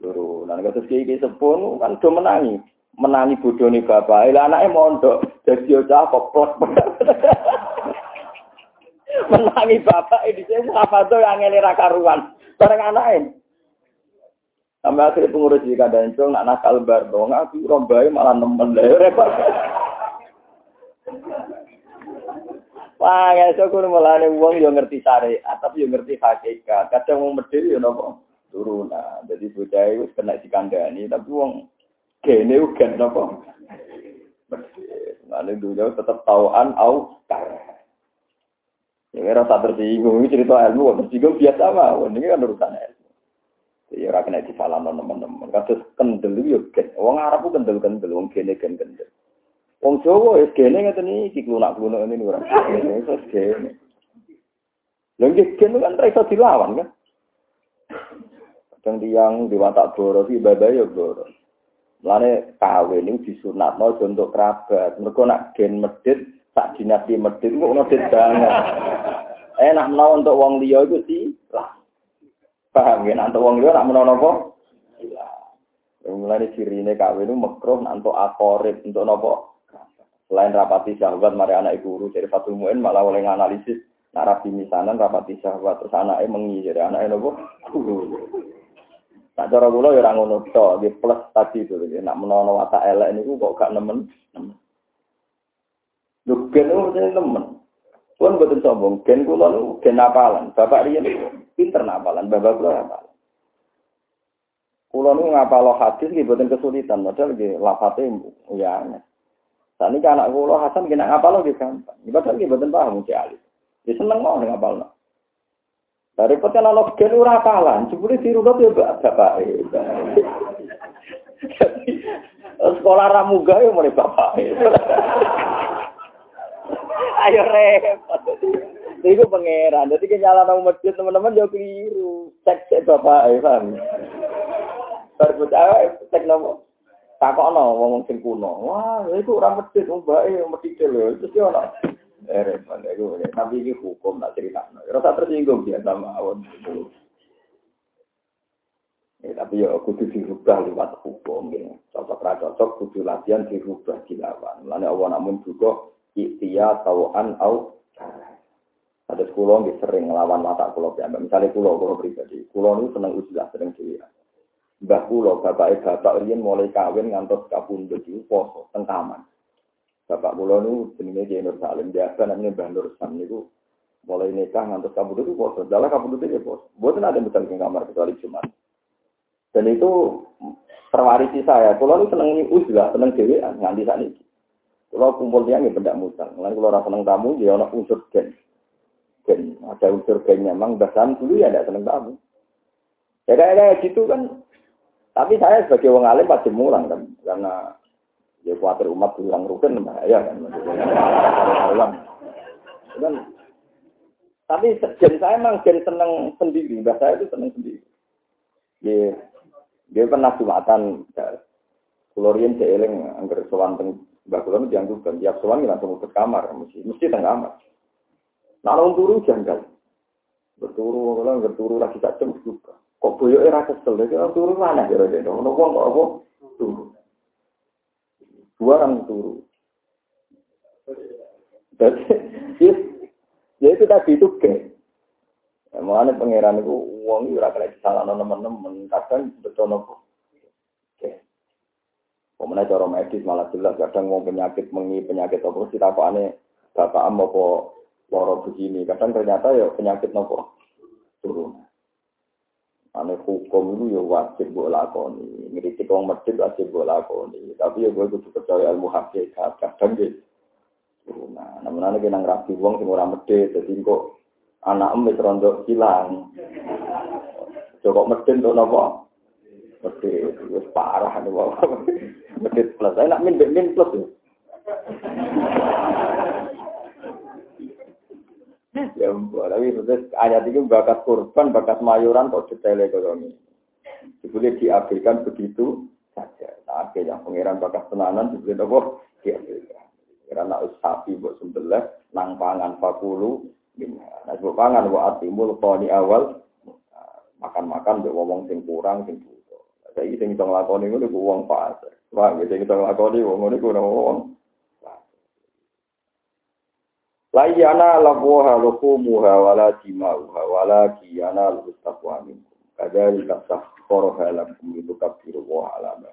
turunan. Kados iki sepun kan do menangi. Menangi nih bapak. Lah anaknya mondok, jadi cah kok <laughs> menangi bapak ini saya apa tuh yang ngelera karuan bareng anaknya sampai akhirnya pengurus di kadang itu nak nakal bar dong aku malah nemen deh repot <laughs> Wah, ya so kuwi mulane wong yo ngerti syariat, tapi yo ngerti hakikat. Kadang wong medhit yo napa? Turunan. Jadi bocah iku kena dikandani, tapi wong kene uga napa? Medhit. Mane dunya tetep tauan au kare. Ya rasa tersinggung, ini cerita ilmu, tersinggung biasa mah, ini kan urusan ilmu. Ya ora kena disalam teman-teman. Kados kendel yo gen. Wong Arab ku kendel-kendel, wong gene gen kendel. Wong Jawa ya gene ngeten iki klunak-klunak ini ora. Iso gene. Lha gen kan ra iso dilawan kan. Kadang tiang di watak boros ibadah ya boros. Lane kawin ini disunatno untuk kerabat. Mergo nak gen medit tak dinasti medit kok medit banget. <laughs> Enak menawa untuk wong liya iku sih lah. Paham ya, untuk wong liya nak menawa napa? Mulane cirine kawin itu makruh untuk akorib untuk napa? Selain rapati syahwat mari anak guru jadi satu Muin malah oleh analisis nak rapi misanan rapati syahwat terus anaknya mengi jadi anaknya nopo guru. Nak cara kula ya ora ngono to, plus tadi itu nak menawa watak elek niku kok gak nemen. nemen. Lho gen itu temen. Pun betul sombong, gen kula nu gen napalan. Bapak riyen pinter napalan, bapak kula napalan. Kula nu ngapalo hadis nggih boten kesulitan, padahal nggih lafate ya. Kan anak kula Hasan nggih ngapalo nggih gampang. Padahal nggih boten paham mesti alit. Ya seneng mau ngapalno. Dari kan ana gen ora apalan, jebule dirunut ya bapak. Sekolah ramuga ya mulai bapak. Ayo repot. Iku pangeran. Jadi kenyala nang masjid teman-teman jauh keliru. Cek cek bapak, ya paham. Terbuka cek nopo. Takokno ngomong sing kuno. Wah, itu orang masjid mbak eh masjid lho. Terus yo repot iku. Tapi ini hukum nak cerita. Rasa tersinggung dia sama awon. Ya, tapi ya kudu dirubah lewat hukum ya. Cocok ra cocok kudu latihan dirubah dilawan. Mulane Allah namun juga ikhtiya tauan au ada sekolah nggih sering ngelawan mata kulo ya. Misalnya kulo kulo pribadi, kulo nu seneng ujilah sering dhewe. Mbah kulo bapak bapak riyen mulai kawin ngantos kapundhut iku poso teng taman. Bapak kulo nu jenenge Ki Nur Salim biasa namanya Mbah Nur Sam niku mulai nikah ngantos kapundhut itu poso. Dalah kapundhut itu poso. Mboten ada betul di kamar kecuali Jumat. Dan itu terwarisi saya. Kulo nu seneng ujilah, seneng dhewean nganti saat ini. Kalau kumpul tiang ya benda musang. Lain kalau rasa seneng tamu, ya ada unsur gen. Gen, ada unsur gennya. Memang bahkan dulu ya ada seneng tamu. Ya kayak kayak gitu kan. Tapi saya sebagai orang alim pasti murang kan. Karena ya khawatir umat bilang rukun bahaya kan. kan. Tapi gen saya memang gen seneng sendiri. Mbak saya itu seneng sendiri. Dia, dia pernah jumatan. Kulorian seeling angker sowan Mbak Kulon dianggap tiap sowan langsung ke kamar, mesti mesti tengah kamar. Nah, orang turu janggal. Berturu, kalau berturu lagi tak juga. Kok boyo era kesel, dia orang turu mana kira-kira? Orang kok apa? Turu. Dua orang turu. Jadi, ya itu tadi itu ke. Ya, mengenai pangeran itu uang itu rakyat salah teman-teman kadang betul nopo Kemudian cara medis malah jelas kadang mau penyakit mengi penyakit apa sih tak aneh bapak am apa loro begini kadang ternyata ya penyakit nopo. Aneh hukum itu ya wajib buat lakoni, ngiritik orang masjid wajib buat lakoni. Tapi ya gue kudu percaya ilmu hakikat kadang gitu. Nah, namun aneh kena ngerapi uang sing orang medit, jadi kok anak em rondo hilang. Medit untuk nopo Medit, wis parah. Medit plus. Saya nak min min plus. Ya ya, tapi terus ayat ini bakat kurban, bakat mayuran kok detail ekonomi. Boleh diabaikan begitu saja. Nah, yang pangeran bakat tenanan dibeli apa? Diabaikan. Karena sapi buat sembelah, nang pangan fakulu, nah buat pangan wa atimul koni awal, makan-makan buat ngomong sing kurang, sing butuh. Jadi sing bisa ngelakoni itu uang pas. Wah, sing bisa ngelakoni uang itu uang La yana labuha lukumuha wala dimauha wala kiyana lustaqwa minkum. Kadari kasah koroha lakum itu kabiru wa alama.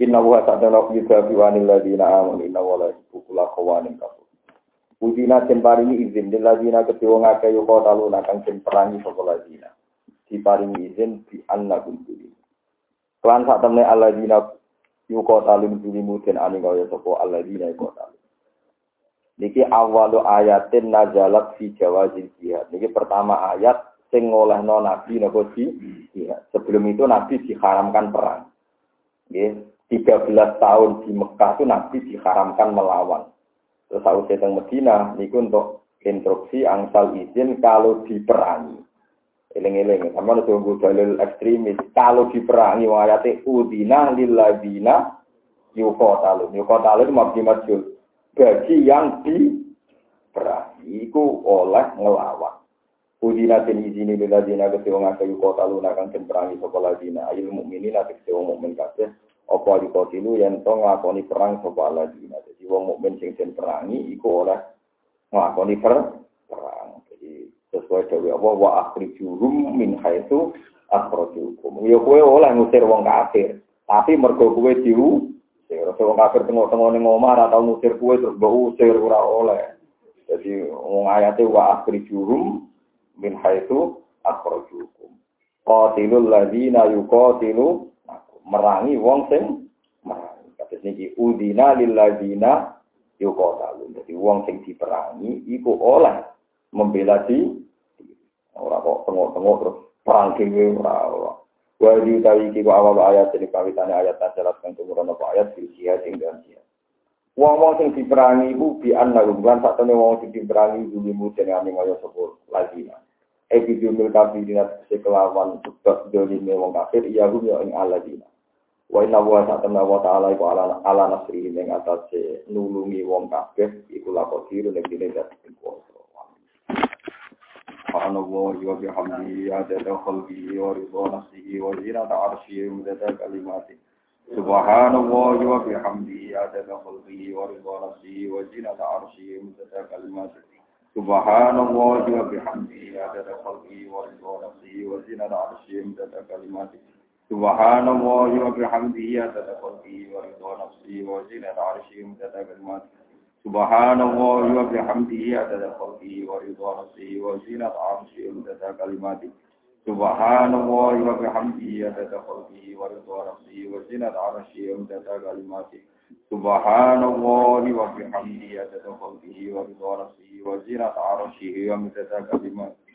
Inna wa ta'ala yuda biwanil ladina amun inna wa la yukula kawanin kafur. Udina den paringi izin di ladina ketiwa ngake yuko talu nakang den perangi sopa ladina. Diparingi izin di anna kuntuli. Kelan saat temne aladina yuko talu mutulimu den aningkaya sopa aladina yuko. Niki awalu ayatin nazalat fi jawazil jihad. Niki pertama ayat sing ngolehno nabi napa di jihad. Sebelum itu nabi diharamkan perang. Nggih, 13 tahun di Mekah itu nabi diharamkan melawan. Terus aku teng Medina niku untuk instruksi angsal izin kalau diperangi. Eling-eling, sama tunggu dalil ekstremis. Kalau diperangi, ayatnya udina lilladina yukotalun. Yukotalun itu mabdi majul bagi yang diperangi itu oleh ngelawan. Udina den izini bila dina kecewa ngakayu kota luna kang den perangi sapa ladina ayil mukminin ati kecewa mukmin kabeh apa dikotilu yen to nglakoni perang sapa ladina. Jadi wong mukmin sing den perangi iku oleh nglakoni per perang. Jadi sesuai dewe apa wa akhrijuhum min haitsu akhrajukum. Ya kowe oleh ngusir wong kafir, tapi mergo kowe diu Rasa wong kafir tengok-tengok ning omah ora tau ngusir kue terus mbok usir ora oleh. Jadi wong ayate wa akhri jurum min haitsu akhrajukum. Qatilul ladzina yuqatilu merangi wong sing merangi. Kados niki udina lil ladzina yuqatalu. Jadi wong sing diperangi iku oleh membela di ora kok tengok-tengok terus perang dhewe ora. Wa di utawi iki wa awal ayat ini kawitane ayat nasalat kang tumurun apa ayat di jihad ing dalam jihad. Wong-wong sing diperangi iku bi anna rumban sak temene wong sing diperangi zulimu jenenge sapa lagi. Eki jumil kafirin atas kelawan sebab dolime wong kafir iya hum ya ing aladina. Wa inna wa ta'ala wa ta'ala iku ala ala nasrihi ing atase nulungi wong kafir iku lakodir nek dene dadi kuwasa. سبحان الله وبحمده عدد خلقه ورضا نفسه وزينة عرشه ومدد كلماته. سبحان الله وبحمده عدد خلقه ورضا نفسه وزينة عرشه ومدد كلماته. سبحان الله وبحمده عدد خلقه ورضا نفسه وزينة عرشه ومدد كلماته. سبحان الله وبحمده عدد خلقه ورضا نفسه وزينة عرشه ومدد كلماته. سبحان الله وبحمده عدد خلقه ورضا نفسه وزينة عرشه ومدد كلماته سبحان الله وبحمده عدد خلقه ورضا نفسه وزينة عرشه ومدد كلماته سبحان الله وبحمده عدد خلقه ورضا نفسه وزينة عرشه ومدد كلماته